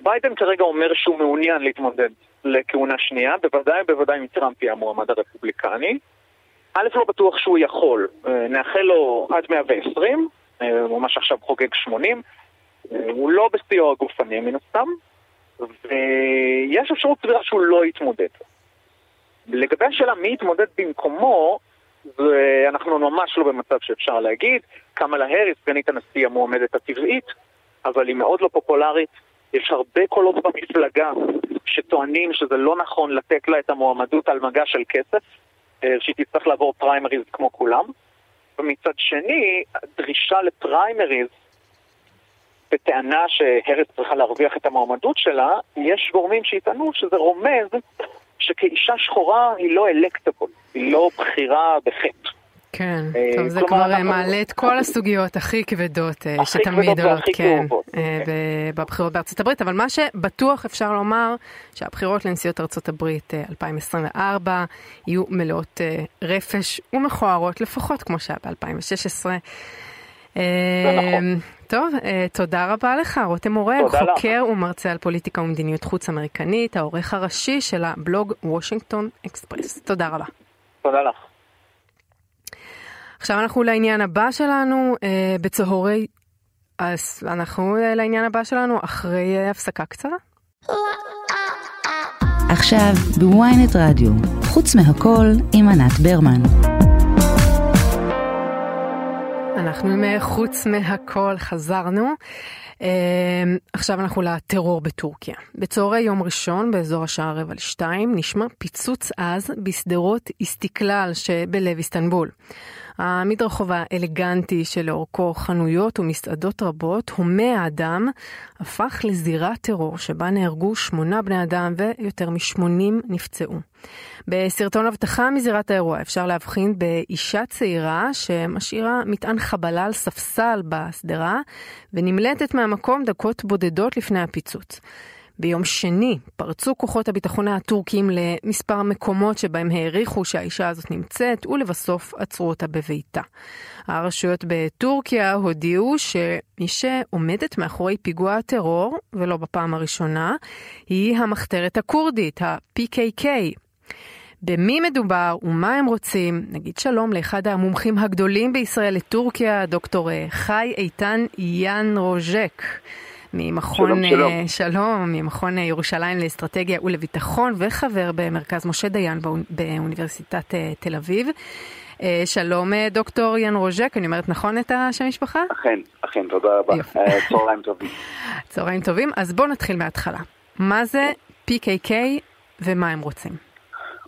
ביידן כרגע אומר שהוא מעוניין להתמודד לכהונה שנייה, בוודאי בוודאי אם טראמפ יהיה המועמד הרפובליקני. א', לא בטוח שהוא יכול. נאחל לו עד 120, הוא ממש עכשיו חוגג 80. הוא לא בשיאו הגופני מן הסתם, ויש אפשרות סבירה שהוא לא יתמודד. לגבי השאלה מי יתמודד במקומו, אנחנו ממש לא במצב שאפשר להגיד. קמאלה האריס, סגנית הנשיא המועמדת הטבעית, אבל היא מאוד לא פופולרית. יש הרבה קולות במפלגה שטוענים שזה לא נכון לתת לה את המועמדות על מגע של כסף, אה, שהיא תצטרך לעבור פריימריז כמו כולם. ומצד שני, דרישה לפריימריז בטענה שהרס צריכה להרוויח את המועמדות שלה, יש גורמים שיטענו שזה רומז שכאישה שחורה היא לא אלקטבול, היא לא בחירה בחטא. כן, אה, טוב, זה כבר אה, מעלה את כל הסוגיות הכי כבדות אה, שתמיד עולות, כן, כן. בבחירות בארצות הברית, אבל מה שבטוח אפשר לומר, שהבחירות לנשיאות ארצות הברית 2024 יהיו מלאות רפש ומכוערות, לפחות כמו שהיה ב-2016. נכון. טוב, תודה רבה לך, רותם מורג, חוקר ומרצה על פוליטיקה ומדיניות חוץ אמריקנית, העורך הראשי של הבלוג וושינגטון אקספרס. תודה רבה. תודה לך. עכשיו אנחנו לעניין הבא שלנו, אה, בצהרי... אז אנחנו אה, לעניין הבא שלנו אחרי אה, הפסקה קצרה. עכשיו בוויינט רדיו, חוץ מהכל עם ענת ברמן. אנחנו עם אה, חוץ מהכל חזרנו. אמ, עכשיו אנחנו לטרור בטורקיה. בצהרי יום ראשון, באזור השעה רבע לשתיים, נשמע פיצוץ עז בשדרות איסטיקלל שבלב איסטנבול. המדרחוב האלגנטי שלאורכו חנויות ומסעדות רבות, הומה האדם, הפך לזירת טרור שבה נהרגו שמונה בני אדם ויותר משמונים נפצעו. בסרטון אבטחה מזירת האירוע אפשר להבחין באישה צעירה שמשאירה מטען חבלה על ספסל בשדרה ונמלטת מהמקום דקות בודדות לפני הפיצוץ. ביום שני פרצו כוחות הביטחון הטורקים למספר מקומות שבהם העריכו שהאישה הזאת נמצאת, ולבסוף עצרו אותה בביתה. הרשויות בטורקיה הודיעו שמי שעומדת מאחורי פיגוע הטרור, ולא בפעם הראשונה, היא המחתרת הכורדית, ה-PKK. במי מדובר ומה הם רוצים, נגיד שלום לאחד המומחים הגדולים בישראל לטורקיה, דוקטור חי איתן יאן רוז'ק. ממכון, שלום, שלום. שלום, ממכון ירושלים לאסטרטגיה ולביטחון וחבר במרכז משה דיין באוניברסיטת אה, תל אביב. אה, שלום אה, דוקטור יאן רוז'ק, אני אומרת נכון את השם משפחה? אכן, אכן, תודה רבה. צהריים טובים. צהריים טובים, אז בואו נתחיל מההתחלה. מה זה PKK ומה הם רוצים?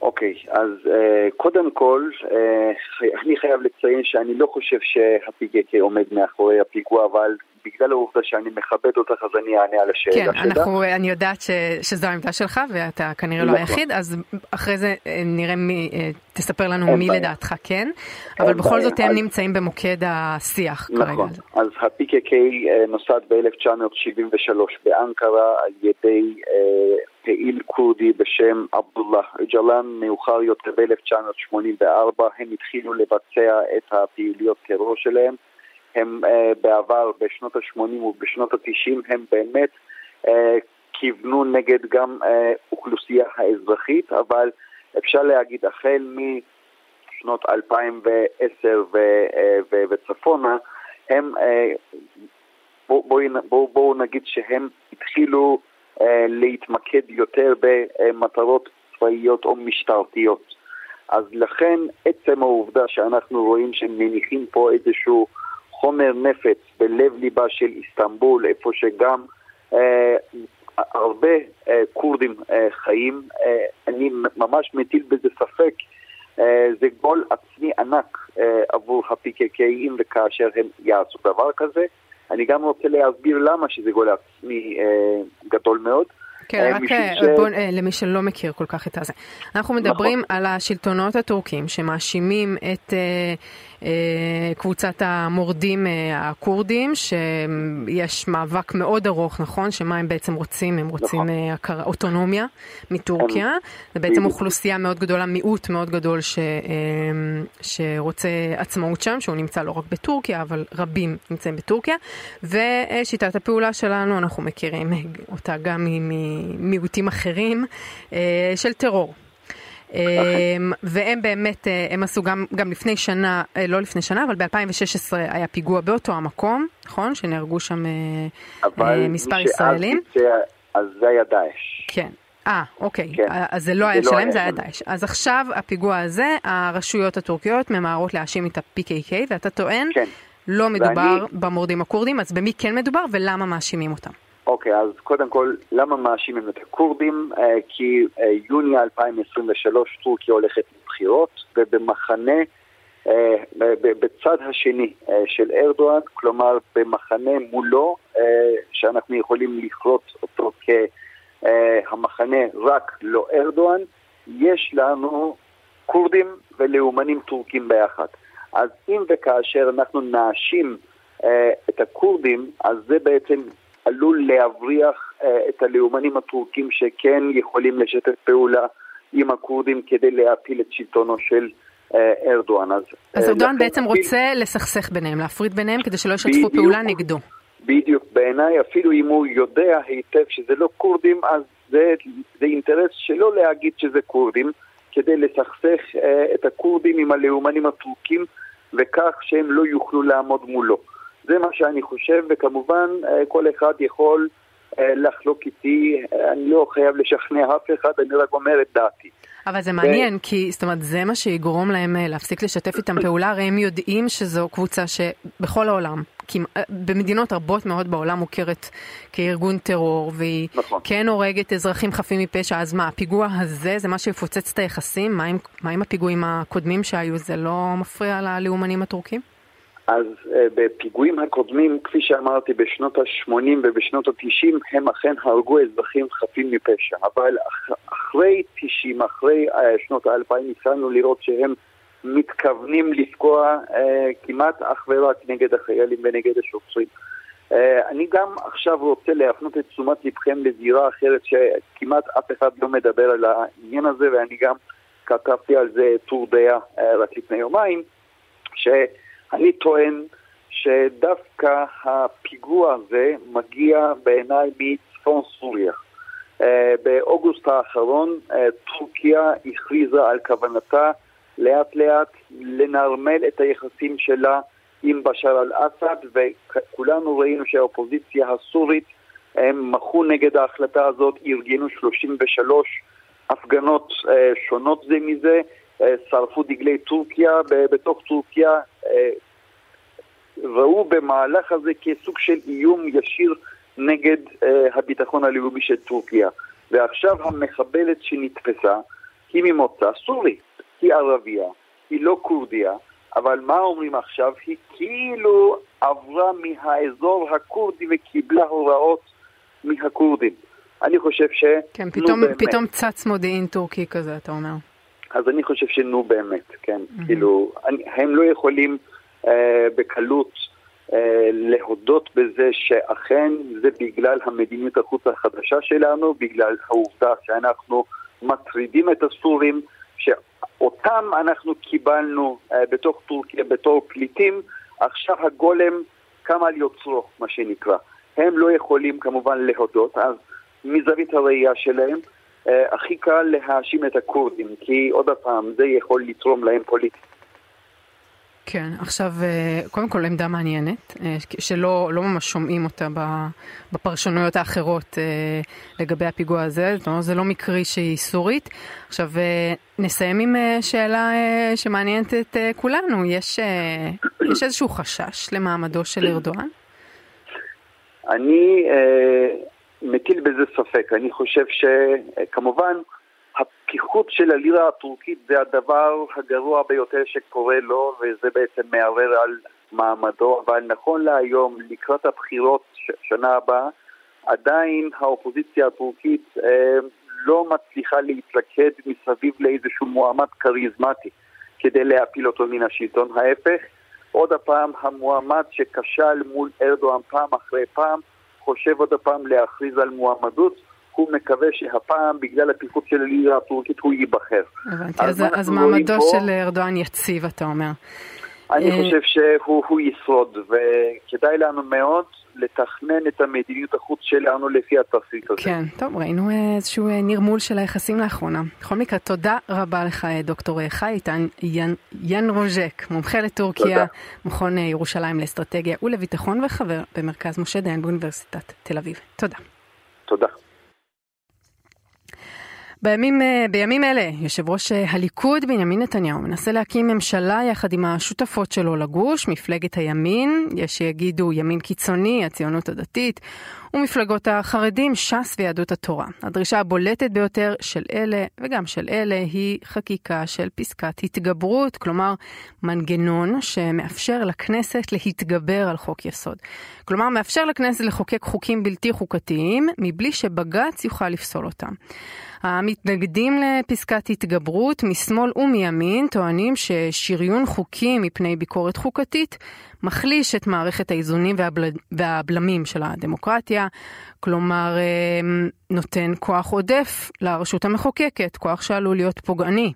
אוקיי, okay, אז uh, קודם כל, uh, אני חייב לציין שאני לא חושב שה-PKK עומד מאחורי הפיגוע, אבל בגלל העובדה שאני מכבד אותך, אז אני אענה על השאלה כן, שלך. כן, אני יודעת ש, שזו העמדה שלך, ואתה כנראה לא נכון. היחיד, אז אחרי זה אה, נראה מי, אה, תספר לנו מי בעיה. לדעתך כן, אבל בכל בעיה. זאת הם אז... נמצאים במוקד השיח נכון. כרגע. נכון, אז ה-PKK אה, נוסד ב-1973 באנקרה על ידי פעיל כורדי בשם עבדוללה ג'לן, מאוחר יותר ב-1984, הם התחילו לבצע את הפעילויות טרור שלהם. הם uh, בעבר, בשנות ה-80 ובשנות ה-90, הם באמת uh, כיוונו נגד גם uh, אוכלוסייה האזרחית, אבל אפשר להגיד החל משנות 2010 ו, uh, וצפונה, הם, uh, בואו בוא, בוא, בוא נגיד שהם התחילו להתמקד יותר במטרות צבאיות או משטרתיות. אז לכן עצם העובדה שאנחנו רואים שהם מניחים פה איזשהו חומר נפץ בלב ליבה של איסטנבול, איפה שגם אה, הרבה אה, כורדים אה, חיים. אה, אני ממש מטיל בזה ספק. אה, זה גול עצמי ענק אה, עבור ה-PKK אם וכאשר הם יעשו דבר כזה. אני גם רוצה להסביר למה שזה גול עצמי אה, גדול מאוד. כן, אה, רק אה, ש... בוא, אה, למי שלא מכיר כל כך את הזה. אנחנו מדברים נכון. על השלטונות הטורקים שמאשימים את... אה, קבוצת המורדים אה, הכורדים, שיש מאבק מאוד ארוך, נכון? שמה הם בעצם רוצים? הם רוצים נכון. אה, הכר... אוטונומיה מטורקיה. נכון. זה בעצם אוכלוסייה מאוד גדולה, מיעוט מאוד גדול ש... שרוצה עצמאות שם, שהוא נמצא לא רק בטורקיה, אבל רבים נמצאים בטורקיה. ושיטת הפעולה שלנו, אנחנו מכירים אותה גם ממיעוטים אחרים, של טרור. והם באמת, הם עשו גם, גם לפני שנה, לא לפני שנה, אבל ב-2016 היה פיגוע באותו המקום, נכון? שנהרגו שם מספר ישראלים. אז זה היה דאעש. כן. אה, אוקיי. כן. אז זה לא היה לא שלהם, זה היה דאעש. אז עכשיו, הפיגוע הזה, הרשויות הטורקיות ממהרות להאשים את ה-PKK, ואתה טוען, כן. לא מדובר ואני... במורדים הכורדים, אז במי כן מדובר ולמה מאשימים אותם? אוקיי, אז קודם כל, למה מאשימים את הכורדים? אה, כי אה, יוני 2023 טורקיה הולכת לבחירות, ובמחנה, אה, בצד השני של ארדואן, כלומר במחנה מולו, שאנחנו יכולים לכרות אותו כהמחנה רק לא ארדואן, יש לנו כורדים ולאומנים טורקים ביחד. אז אם וכאשר אנחנו נאשים את הכורדים, אז זה בעצם עלול להבריח uh, את הלאומנים הטורקים שכן יכולים לשתף פעולה עם הכורדים כדי להפיל את שלטונו של uh, ארדואן. אז, אז ארדואן בעצם. רוצה לסכסך ביניהם, להפריד ביניהם כדי שלא ישתפו פעולה נגדו. בדיוק, בעיניי אפילו אם הוא יודע היטב שזה לא כורדים, אז זה, זה אינטרס שלא להגיד שזה כורדים, כדי לסכסך uh, את הכורדים עם הלאומנים הטורקים, וכך שהם לא יוכלו לעמוד מולו. זה מה שאני חושב, וכמובן אה, כל אחד יכול אה, לחלוק איתי, אני לא חייב לשכנע אף אחד, אני רק אומר את דעתי. אבל זה מעניין, כי זאת אומרת, זה מה שיגרום להם אה, להפסיק לשתף איתם פעולה, הרי הם יודעים שזו קבוצה שבכל העולם, במדינות רבות מאוד בעולם מוכרת כארגון טרור, והיא נכון. כן הורגת אזרחים חפים מפשע, אז מה, הפיגוע הזה זה מה שיפוצץ את היחסים? מה עם, מה עם הפיגועים הקודמים שהיו? זה לא מפריע ללאומנים הטורקים? אז uh, בפיגועים הקודמים, כפי שאמרתי, בשנות ה-80 ובשנות ה-90, הם אכן הרגו אזרחים חפים מפשע. אבל אח, אחרי 90, אחרי uh, שנות ה-2000, התחלנו לראות שהם מתכוונים לפגוע uh, כמעט אך ורק נגד החיילים ונגד השוטרים. Uh, אני גם עכשיו רוצה להפנות את תשומת לבכם לזירה אחרת שכמעט אף אחד לא מדבר על העניין הזה, ואני גם כתבתי על זה טור דעה uh, רק לפני יומיים, ש... אני טוען שדווקא הפיגוע הזה מגיע בעיניי מצפון סוריה. Uh, באוגוסט האחרון uh, טורקיה הכריזה על כוונתה לאט לאט לנרמל את היחסים שלה עם בשאר אל-אסד וכולנו ראינו שהאופוזיציה הסורית הם מחו נגד ההחלטה הזאת, ארגנו 33 הפגנות uh, שונות זה מזה, שרפו דגלי טורקיה בתוך טורקיה, אה, ראו במהלך הזה כסוג של איום ישיר נגד אה, הביטחון הלאומי של טורקיה. ועכשיו המחבלת שנתפסה היא ממוצא סורי, היא ערבייה, היא לא כורדיה, אבל מה אומרים עכשיו? היא כאילו עברה מהאזור הכורדי וקיבלה הוראות מהכורדים. אני חושב ש... כן, פתאום, פתאום צץ מודיעין טורקי כזה, אתה אומר. אז אני חושב שנו באמת, כן. Mm-hmm. כאילו, אני, הם לא יכולים אה, בקלות אה, להודות בזה שאכן זה בגלל המדיניות החוץ החדשה שלנו, בגלל העובדה שאנחנו מטרידים את הסורים, שאותם אנחנו קיבלנו אה, בתוך טורקיה בתור פליטים, עכשיו הגולם קם על יוצרו, מה שנקרא. הם לא יכולים כמובן להודות, אז מזווית הראייה שלהם, הכי קל להאשים את הכורדים, כי עוד פעם, זה יכול לתרום להם פוליטית. כן, עכשיו, אה, קודם כל עמדה מעניינת, אה, שלא לא ממש שומעים אותה בפרשנויות האחרות לגבי הפיגוע הזה, זאת אומרת, זה לא מקרי שהיא סורית. עכשיו, נסיים עם שאלה שמעניינת את כולנו, יש, יש איזשהו חשש למעמדו של ארדואן? אני מטיל בזה ספק. אני חושב שכמובן הפתיחות של הלירה הטורקית זה הדבר הגרוע ביותר שקורה לו, וזה בעצם מערער על מעמדו, אבל נכון להיום, לקראת הבחירות שנה הבאה, עדיין האופוזיציה הטורקית אה, לא מצליחה להתלכד מסביב לאיזשהו מועמד כריזמטי כדי להפיל אותו מן השלטון. ההפך, עוד הפעם המועמד שכשל מול ארדואן פעם אחרי פעם חושב עוד הפעם להכריז על מועמדות, הוא מקווה שהפעם, בגלל הפיקוד של הליגה הטורקית, הוא ייבחר. הבנתי, אז, אז מעמדו פה, של ארדואן יציב, אתה אומר. אני אה, חושב שהוא ישרוד, וכדאי לנו מאוד לתכנן את המדיניות החוץ שלנו לפי התסריט הזה. כן, טוב, ראינו איזשהו נרמול של היחסים לאחרונה. בכל מקרה, תודה רבה לך, דוקטור חי איתן ין, ין רוז'ק, מומחה לטורקיה, תודה. מכון ירושלים לאסטרטגיה ולביטחון וחבר במרכז משה דיין באוניברסיטת תל אביב. תודה. תודה. בימים, אה, בימים אלה, יושב ראש אה, הליכוד בנימין נתניהו מנסה להקים ממשלה יחד עם השותפות שלו לגוש, מפלגת הימין, יש שיגידו ימין קיצוני, הציונות הדתית, ומפלגות החרדים, ש"ס ויהדות התורה. הדרישה הבולטת ביותר של אלה וגם של אלה היא חקיקה של פסקת התגברות, כלומר מנגנון שמאפשר לכנסת להתגבר על חוק יסוד. כלומר, מאפשר לכנסת לחוקק חוקים בלתי חוקתיים מבלי שבג"ץ יוכל לפסול אותם. המתנגדים לפסקת התגברות משמאל ומימין טוענים ששריון חוקים מפני ביקורת חוקתית מחליש את מערכת האיזונים והבל... והבלמים של הדמוקרטיה, כלומר אה, נותן כוח עודף לרשות המחוקקת, כוח שעלול להיות פוגעני.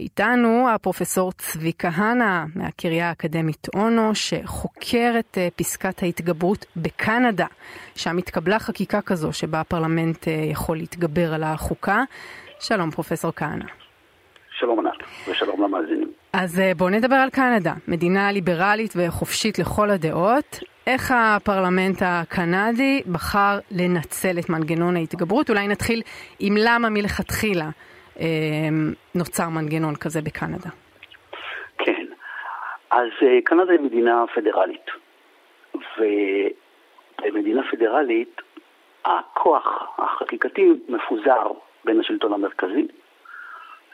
איתנו הפרופסור צבי כהנא מהקריה האקדמית אונו, שחוקר את אה, פסקת ההתגברות בקנדה, שם התקבלה חקיקה כזו שבה הפרלמנט אה, יכול להתגבר על החוקה. שלום פרופסור כהנא. שלום ענת, ושלום למאזינים. אז אה, בואו נדבר על קנדה, מדינה ליברלית וחופשית לכל הדעות. איך הפרלמנט הקנדי בחר לנצל את מנגנון ההתגברות? אולי נתחיל עם למה מלכתחילה אמ, נוצר מנגנון כזה בקנדה. כן, אז אה, קנדה היא מדינה פדרלית, ובמדינה פדרלית הכוח החקיקתי מפוזר בין השלטון המרכזי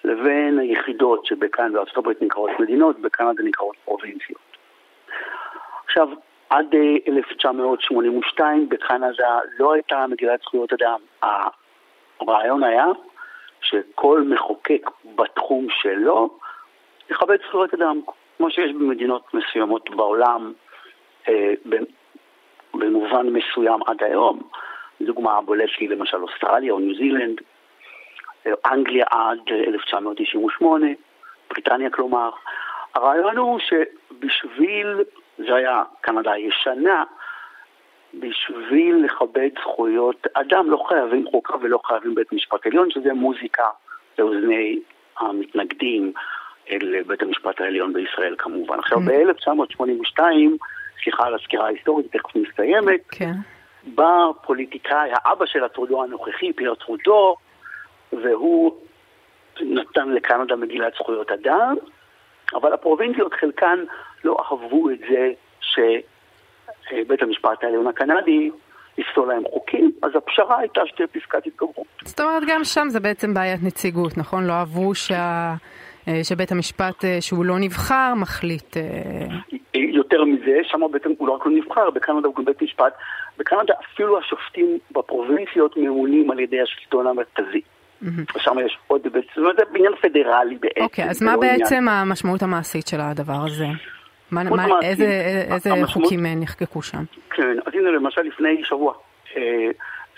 לבין היחידות שבקנדה, בארצות הברית נקראות מדינות, בקנדה נקראות פרובינציות. עכשיו, עד 1982 אה, בקנדה לא הייתה מגילת זכויות אדם. הרעיון היה שכל מחוקק בתחום שלו יכבד זכויות אדם, כמו שיש במדינות מסוימות בעולם, אה, במובן מסוים עד היום. דוגמה בולטת היא למשל אוסטרליה או ניו זילנד, אנגליה עד 1998, בריטניה כלומר. הרעיון הוא שבשביל, זה היה קנדה הישנה, בשביל לכבד זכויות אדם לא חייבים חוקה ולא חייבים בית משפט עליון, שזה מוזיקה לאוזני המתנגדים אל בית המשפט העליון בישראל כמובן. עכשיו mm. ב-1982, סליחה על הסקירה ההיסטורית, תכף מסתיימת, כן. בא פוליטיקאי, האבא של הטרודו הנוכחי, פייר טרודו, והוא נתן לקנדה מגילת זכויות אדם, אבל הפרובינציות חלקן לא אהבו את זה ש... בית המשפט העליון הקנדי לפסול להם חוקים, אז הפשרה הייתה שתהיה פסקת התגברות. זאת אומרת, גם שם זה בעצם בעיית נציגות, נכון? לא אהבו שה... אה, שבית המשפט אה, שהוא לא נבחר מחליט... אה, יותר מזה, שם בעצם הוא לא רק לא נבחר, בקנדה הוא גם בית משפט. בקנדה אפילו השופטים בפרובינציות ממונים על ידי השלטון המרכזי. ושם יש עוד, זאת אומרת, זה בעניין פדרלי בעצם. אוקיי, אז מה לא בעצם המשמעות המעשית של הדבר הזה? מה, מה, איזה, איזה חוקים אה, נחקקו שם? כן, אז הנה למשל לפני שבוע, אה,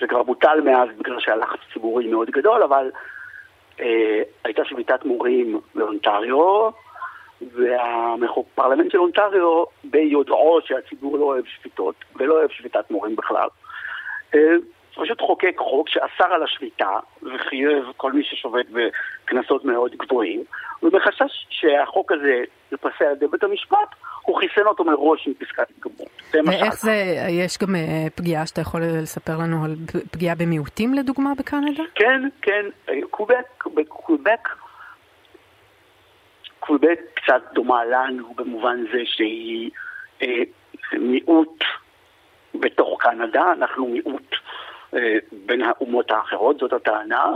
זה כבר בוטל מאז בגלל שהיה לחץ ציבורי מאוד גדול, אבל אה, הייתה שביתת מורים באונטריו, והפרלמנט של אונטריו, ביודעו שהציבור לא אוהב שביתות, ולא אוהב שביתת מורים בכלל, פשוט חוקק חוק שאסר על השביתה וחייב כל מי ששובת בקנסות מאוד גבוהים, ובחשש שהחוק הזה ייפסל על ידי בית המשפט, הוא חיסן אותו מראש עם פסקת התגברות. ואיך זה, יש גם אה, פגיעה שאתה יכול לספר לנו על פגיעה במיעוטים לדוגמה בקנדה? כן, כן, קובק, בקובק, קובק קצת דומה לנו במובן זה שהיא אה, מיעוט בתוך קנדה, אנחנו מיעוט אה, בין האומות האחרות, זאת הטענה.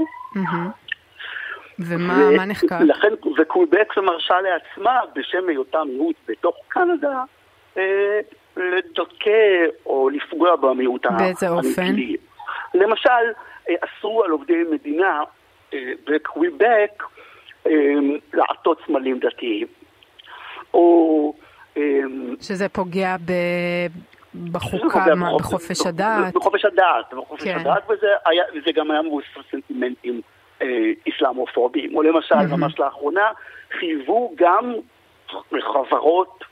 ומה נחקק? לכן, וקוויבק מרשה לעצמה, בשם היותה מיעוט בתוך קנדה, אה, לדכא או לפגוע במיעוט האמיתי. באיזה אופן? למשל, אה, אסרו על עובדי מדינה בקוויבק לעטות סמלים דתיים. או... שזה פוגע ב... בחוקה, בחופש הדת. בחופש הדת, בחופש כן. הדת, וזה גם היה מבוסס סנטימנטים אה. או למשל, ממש לאחרונה, חייבו גם חברות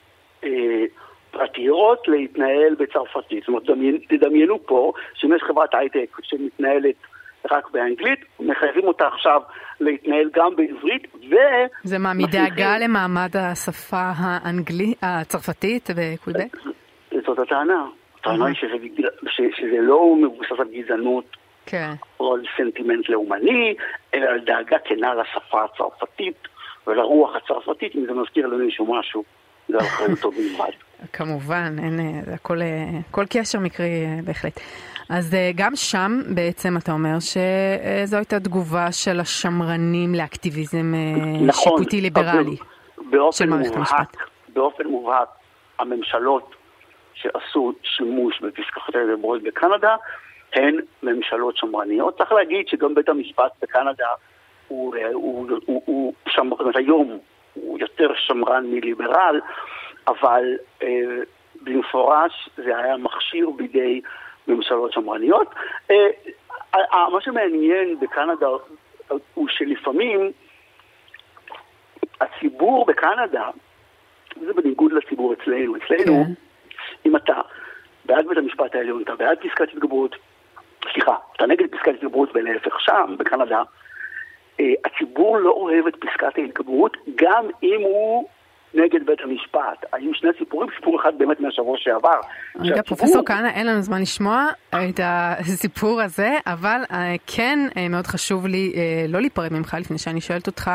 אה, פרטיות להתנהל בצרפתית. זאת אומרת, תדמיינו פה שאם יש חברת הייטק שמתנהלת רק באנגלית, מחייבים אותה עכשיו להתנהל גם בעברית, ו... זה מה, מדאגה למעמד השפה האנגלית, הצרפתית בקולבק? זאת הטענה. הטענה היא שזה, שזה לא מבוסס על גזענות כן. או על סנטימנט לאומני, אלא על דאגה כנה לשפה הצרפתית ולרוח הצרפתית, אם זה מזכיר למישהו משהו, זה אחריותו בלבד. כמובן, אין, זה הכל, כל קשר מקרי בהחלט. אז גם שם בעצם אתה אומר שזו הייתה תגובה של השמרנים לאקטיביזם נכון, שיפוטי ליברלי של מערכת המשפט. באופן מובהק, הממשלות שעשו שימוש בפסקת הדיברות בקנדה הן ממשלות שמרניות. צריך להגיד שגם בית המשפט בקנדה הוא, הוא, הוא, הוא שמר, היום הוא יותר שמרן מליברל, אבל אה, במפורש זה היה מכשיר בידי ממשלות שמרניות. אה, אה, מה שמעניין בקנדה הוא שלפעמים הציבור בקנדה, זה בניגוד לציבור אצלנו, אצלנו, כן. אם אתה בעד בית המשפט העליון, אתה בעד פסקת התגברות, סליחה, אתה נגד פסקת התגברות ולהפך שם, בקנדה, הציבור לא אוהב את פסקת ההתגברות, גם אם הוא נגד בית המשפט. היו שני סיפורים, סיפור אחד באמת מהשבוע שעבר. רגע, פרופסור כהנא, אין לנו זמן לשמוע את הסיפור הזה, אבל כן מאוד חשוב לי לא להיפרד ממך לפני שאני שואלת אותך.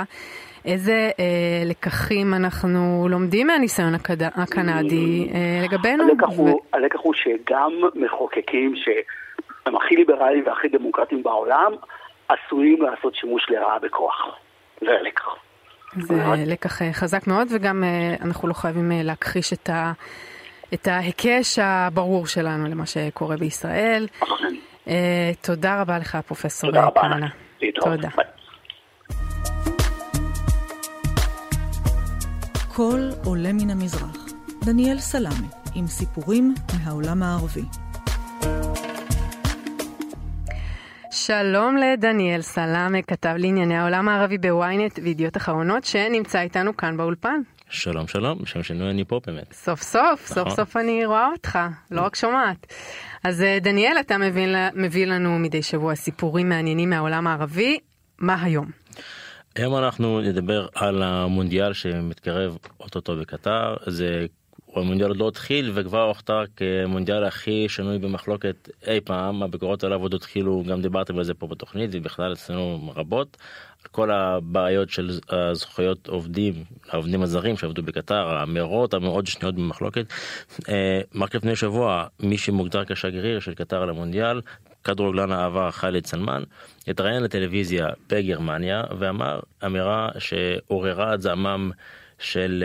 איזה אה, לקחים אנחנו לומדים מהניסיון הקד... הקנדי אה, לגבינו? הלקח, ו... הוא, הלקח הוא שגם מחוקקים שהם הכי ליברליים והכי דמוקרטיים בעולם, עשויים לעשות שימוש לרעה בכוח. זה הלקח. זה לקח חזק מאוד, וגם אנחנו לא חייבים להכחיש את, ה, את ההיקש הברור שלנו למה שקורה בישראל. תודה רבה לך, פרופסור כהנא. תודה. קול עולה מן המזרח. דניאל סלאמה, עם סיפורים מהעולם הערבי. שלום לדניאל סלאמה, כתב לענייני העולם הערבי בוויינט וידיעות אחרונות, שנמצא איתנו כאן באולפן. שלום שלום, בשם שינוי אני פה באמת. סוף סוף, נכון. סוף סוף אני רואה אותך, לא רק שומעת. אז דניאל, אתה מביא, מביא לנו מדי שבוע סיפורים מעניינים מהעולם הערבי, מה היום? היום אנחנו נדבר על המונדיאל שמתקרב אוטוטו בקטר, זה המונדיאל עוד לא התחיל וכבר הוכתר כמונדיאל הכי שנוי במחלוקת אי פעם, הביקורות עליו עוד התחילו, גם דיברתם על זה פה בתוכנית ובכלל אצלנו רבות, כל הבעיות של זכויות עובדים, העובדים הזרים שעבדו בקטר, האמירות המאוד שנויות במחלוקת. רק לפני שבוע מי שמוגדר כשגריר של קטר למונדיאל כדורגלן העבר חאלד סלמן התראיין לטלוויזיה בגרמניה ואמר אמירה שעוררה את זעמם של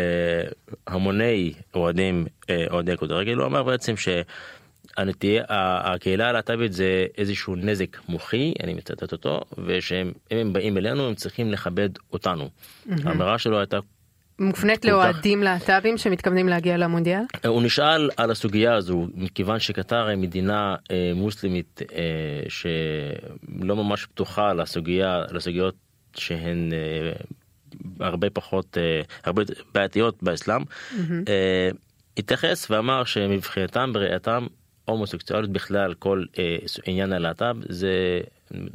המוני אוהדים אוהדי כדורגל הוא אמר בעצם שהנטייה הקהילה הלהט"בית זה איזשהו נזק מוחי אני מצטט אותו ושהם הם באים אלינו הם צריכים לכבד אותנו. האמירה שלו הייתה מופנית לאוהדים להט"בים שמתכוונים להגיע למונדיאל? הוא נשאל על הסוגיה הזו מכיוון שקטר היא מדינה אה, מוסלמית אה, שלא ממש פתוחה לסוגיה לסוגיות שהן אה, הרבה פחות אה, הרבה בעייתיות באסלאם mm-hmm. אה, התייחס ואמר שמבחינתם בראייתם הומוסקסואליות בכלל כל אה, עניין הלהט"ב זה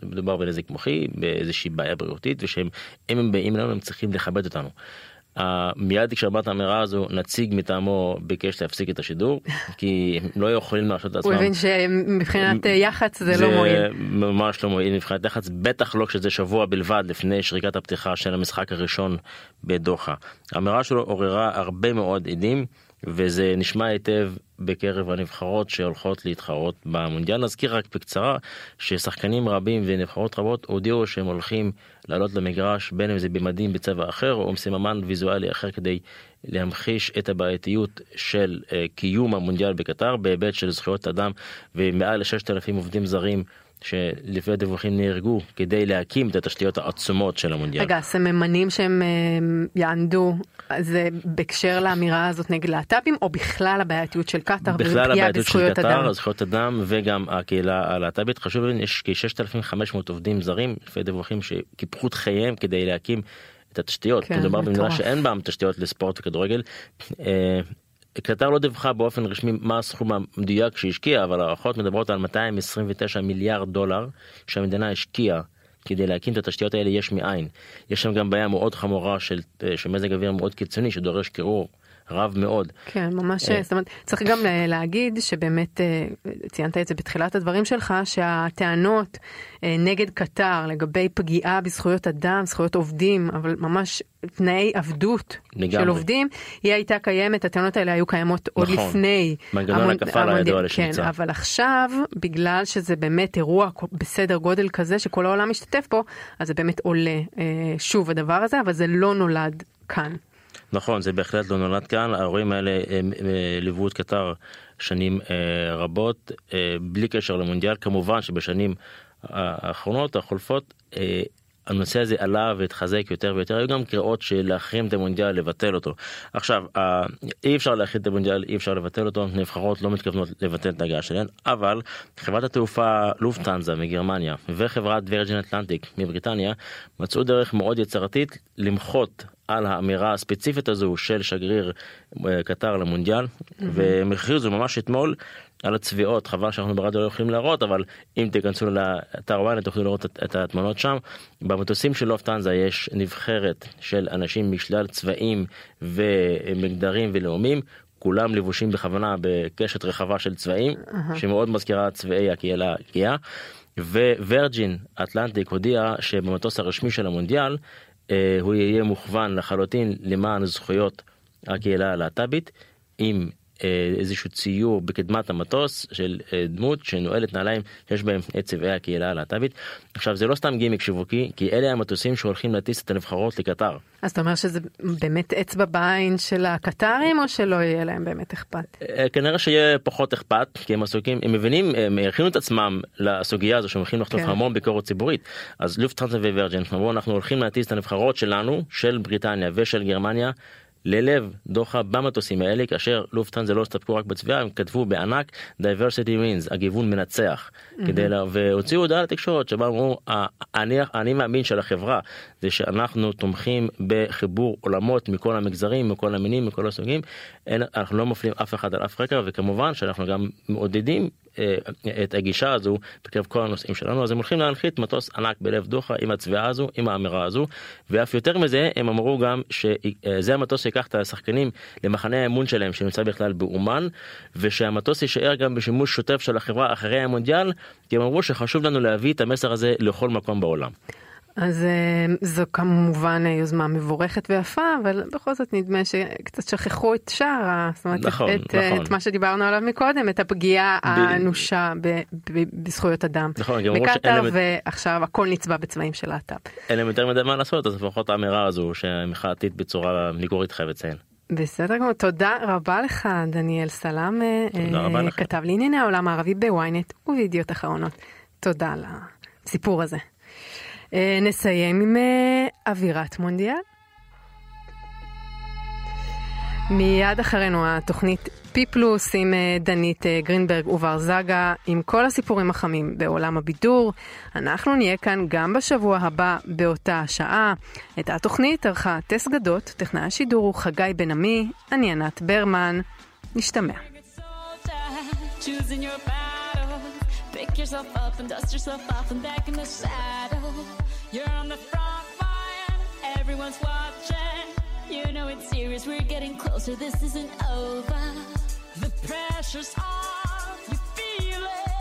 מדובר בנזק מוחי באיזושהי בעיה בריאותית ושהם אם הם באים אלינו הם צריכים לכבד אותנו. מיד כשאמרת האמירה הזו נציג מטעמו ביקש להפסיק את השידור כי הם לא יכולים להרשות לעצמם. הוא הבין שמבחינת יח"צ זה, זה לא מועיל. ממש לא מועיל מבחינת יח"צ בטח לא כשזה שבוע בלבד לפני שריקת הפתיחה של המשחק הראשון בדוחה. האמירה שלו עוררה הרבה מאוד עדים וזה נשמע היטב בקרב הנבחרות שהולכות להתחרות במונדיאל. נזכיר רק בקצרה ששחקנים רבים ונבחרות רבות הודיעו שהם הולכים לעלות למגרש בין אם זה במדים בצבע אחר או עם סממן ויזואלי אחר כדי להמחיש את הבעייתיות של uh, קיום המונדיאל בקטר בהיבט של זכויות אדם ומעל ל-6,000 עובדים זרים שלפי הדיווחים נהרגו כדי להקים את התשתיות העצומות של המונדיאל. רגע, הסממנים שהם יענדו, זה בהקשר לאמירה הזאת נגד להט"בים, או בכלל הבעייתיות של קטאר ופגיעה בזכויות אדם? בכלל הבעייתיות של קטאר, זכויות אדם וגם הקהילה הלהט"בית. חשוב להבין, יש כ-6,500 עובדים זרים, לפי הדיווחים שקיפחו את חייהם כדי להקים את התשתיות. כן, מדובר במדינה שאין בה תשתיות לספורט וכדורגל. קטר לא דיווחה באופן רשמי מה הסכום המדויק שהשקיע, אבל הערכות מדברות על 229 מיליארד דולר שהמדינה השקיעה כדי להקים את התשתיות האלה יש מאין. יש שם גם בעיה מאוד חמורה של, של מזג אוויר מאוד קיצוני שדורש קירור רב מאוד. כן, ממש, אה. זאת אומרת, צריך גם להגיד שבאמת, אה, ציינת את זה בתחילת הדברים שלך, שהטענות אה, נגד קטר לגבי פגיעה בזכויות אדם, זכויות עובדים, אבל ממש תנאי עבדות לגמרי. של עובדים, היא הייתה קיימת, הטענות האלה היו קיימות נכון. עוד לפני. מנגנון. הקפל הידוע לשמצה. כן, אבל עכשיו, בגלל שזה באמת אירוע בסדר גודל כזה שכל העולם משתתף בו, אז זה באמת עולה שוב הדבר הזה, אבל זה לא נולד כאן. נכון, זה בהחלט לא נולד כאן, האירועים האלה ליוו את קטר שנים אה, רבות, אה, בלי קשר למונדיאל, כמובן שבשנים האחרונות, החולפות, אה, הנושא הזה עלה והתחזק יותר ויותר, היו גם קריאות של להחרים את המונדיאל, לבטל אותו. עכשיו, אי אפשר להחרים את המונדיאל, אי אפשר לבטל אותו, נבחרות לא מתכוונות לבטל את ההגעה שלהן, אבל חברת התעופה לופטנזה מגרמניה וחברת וירג'ין אטלנטיק מבריטניה מצאו דרך מאוד יצירתית למחות על האמירה הספציפית הזו של שגריר אה, קטר למונדיאל, mm-hmm. והם הכריזו ממש אתמול על הצביעות, חבל שאנחנו ברדיו לא יכולים להראות, אבל אם תיכנסו לאתר וואלה תוכלו לראות את, את התמונות שם. במטוסים של לופטנזה יש נבחרת של אנשים משלל צבעים ומגדרים ולאומים. כולם לבושים בכוונה בקשת רחבה של צבעים, uh-huh. שמאוד מזכירה צבעי הקהילה הגאה. ווירג'ין אטלנטיק הודיע שבמטוס הרשמי של המונדיאל הוא יהיה מוכוון לחלוטין למען זכויות הקהילה הלהט"בית, עם אה, איזשהו ציור בקדמת המטוס של אה, דמות שנועלת נעליים שיש בהם את צבעי הקהילה הלהט"בית. עכשיו זה לא סתם גימיק שיווקי כי אלה המטוסים שהולכים להטיס את הנבחרות לקטר. אז אתה אומר שזה באמת אצבע בעין של הקטרים או שלא יהיה להם באמת אכפת? אה, כנראה שיהיה פחות אכפת כי הם עסוקים הם מבינים הם הכינו את עצמם לסוגיה הזו שהם הולכים לחטוף כן. המון ביקורת ציבורית אז לופטרנזה ווירג'ן אמרו אנחנו הולכים להטיס את הנבחרות שלנו של בריטניה ושל גרמניה ללב דוחה במטוסים האלה כאשר לופטהנזה לא הסתפקו רק בצביעה הם כתבו בענק diversity wins הגיוון מנצח mm-hmm. כדי לה, והוציאו הודעה לתקשורת שבה אמרו אני, אני מאמין של החברה זה שאנחנו תומכים בחיבור עולמות מכל המגזרים מכל המינים מכל הסוגים אין, אנחנו לא מפלים אף אחד על אף רקע וכמובן שאנחנו גם מעודדים את הגישה הזו בקרב כל הנושאים שלנו אז הם הולכים להנחית מטוס ענק בלב דוחה עם הצביעה הזו עם האמירה הזו ואף יותר מזה הם אמרו גם שזה המטוס שיקח את השחקנים למחנה האמון שלהם שנמצא בכלל באומן ושהמטוס יישאר גם בשימוש שוטף של החברה אחרי המונדיאל כי הם אמרו שחשוב לנו להביא את המסר הזה לכל מקום בעולם. אז אה, זו כמובן יוזמה מבורכת ויפה, אבל בכל זאת נדמה שקצת שכחו את שאר, זאת אומרת, נכון, את, נכון. את מה שדיברנו עליו מקודם, את הפגיעה ב... האנושה ב... ב... בזכויות אדם. נכון, בקטאר, ועכשיו הכל נצבע בצבעים של להט"ב. אין להם יותר מדי מה לעשות, אז לפחות האמירה הזו שמחאתית בצורה ניגורית חייב לציין. בסדר גמור, תודה רבה לך דניאל רבה אה. כתב לענייני העולם הערבי בוויינט ובידיעות אחרונות. תודה על הסיפור הזה. אה, נסיים עם אה, אווירת מונדיאל. מיד אחרינו התוכנית פי פלוס עם אה, דנית גרינברג ובר זגה עם כל הסיפורים החמים בעולם הבידור. אנחנו נהיה כאן גם בשבוע הבא באותה שעה. את התוכנית ערכה טס גדות, טכנאי השידור הוא חגי בן עמי, אני ענת ברמן. נשתמע. pick yourself up and dust yourself off and back in the saddle. You're on the front line, everyone's watching. You know it's serious, we're getting closer, this isn't over. The pressure's on, you feel it.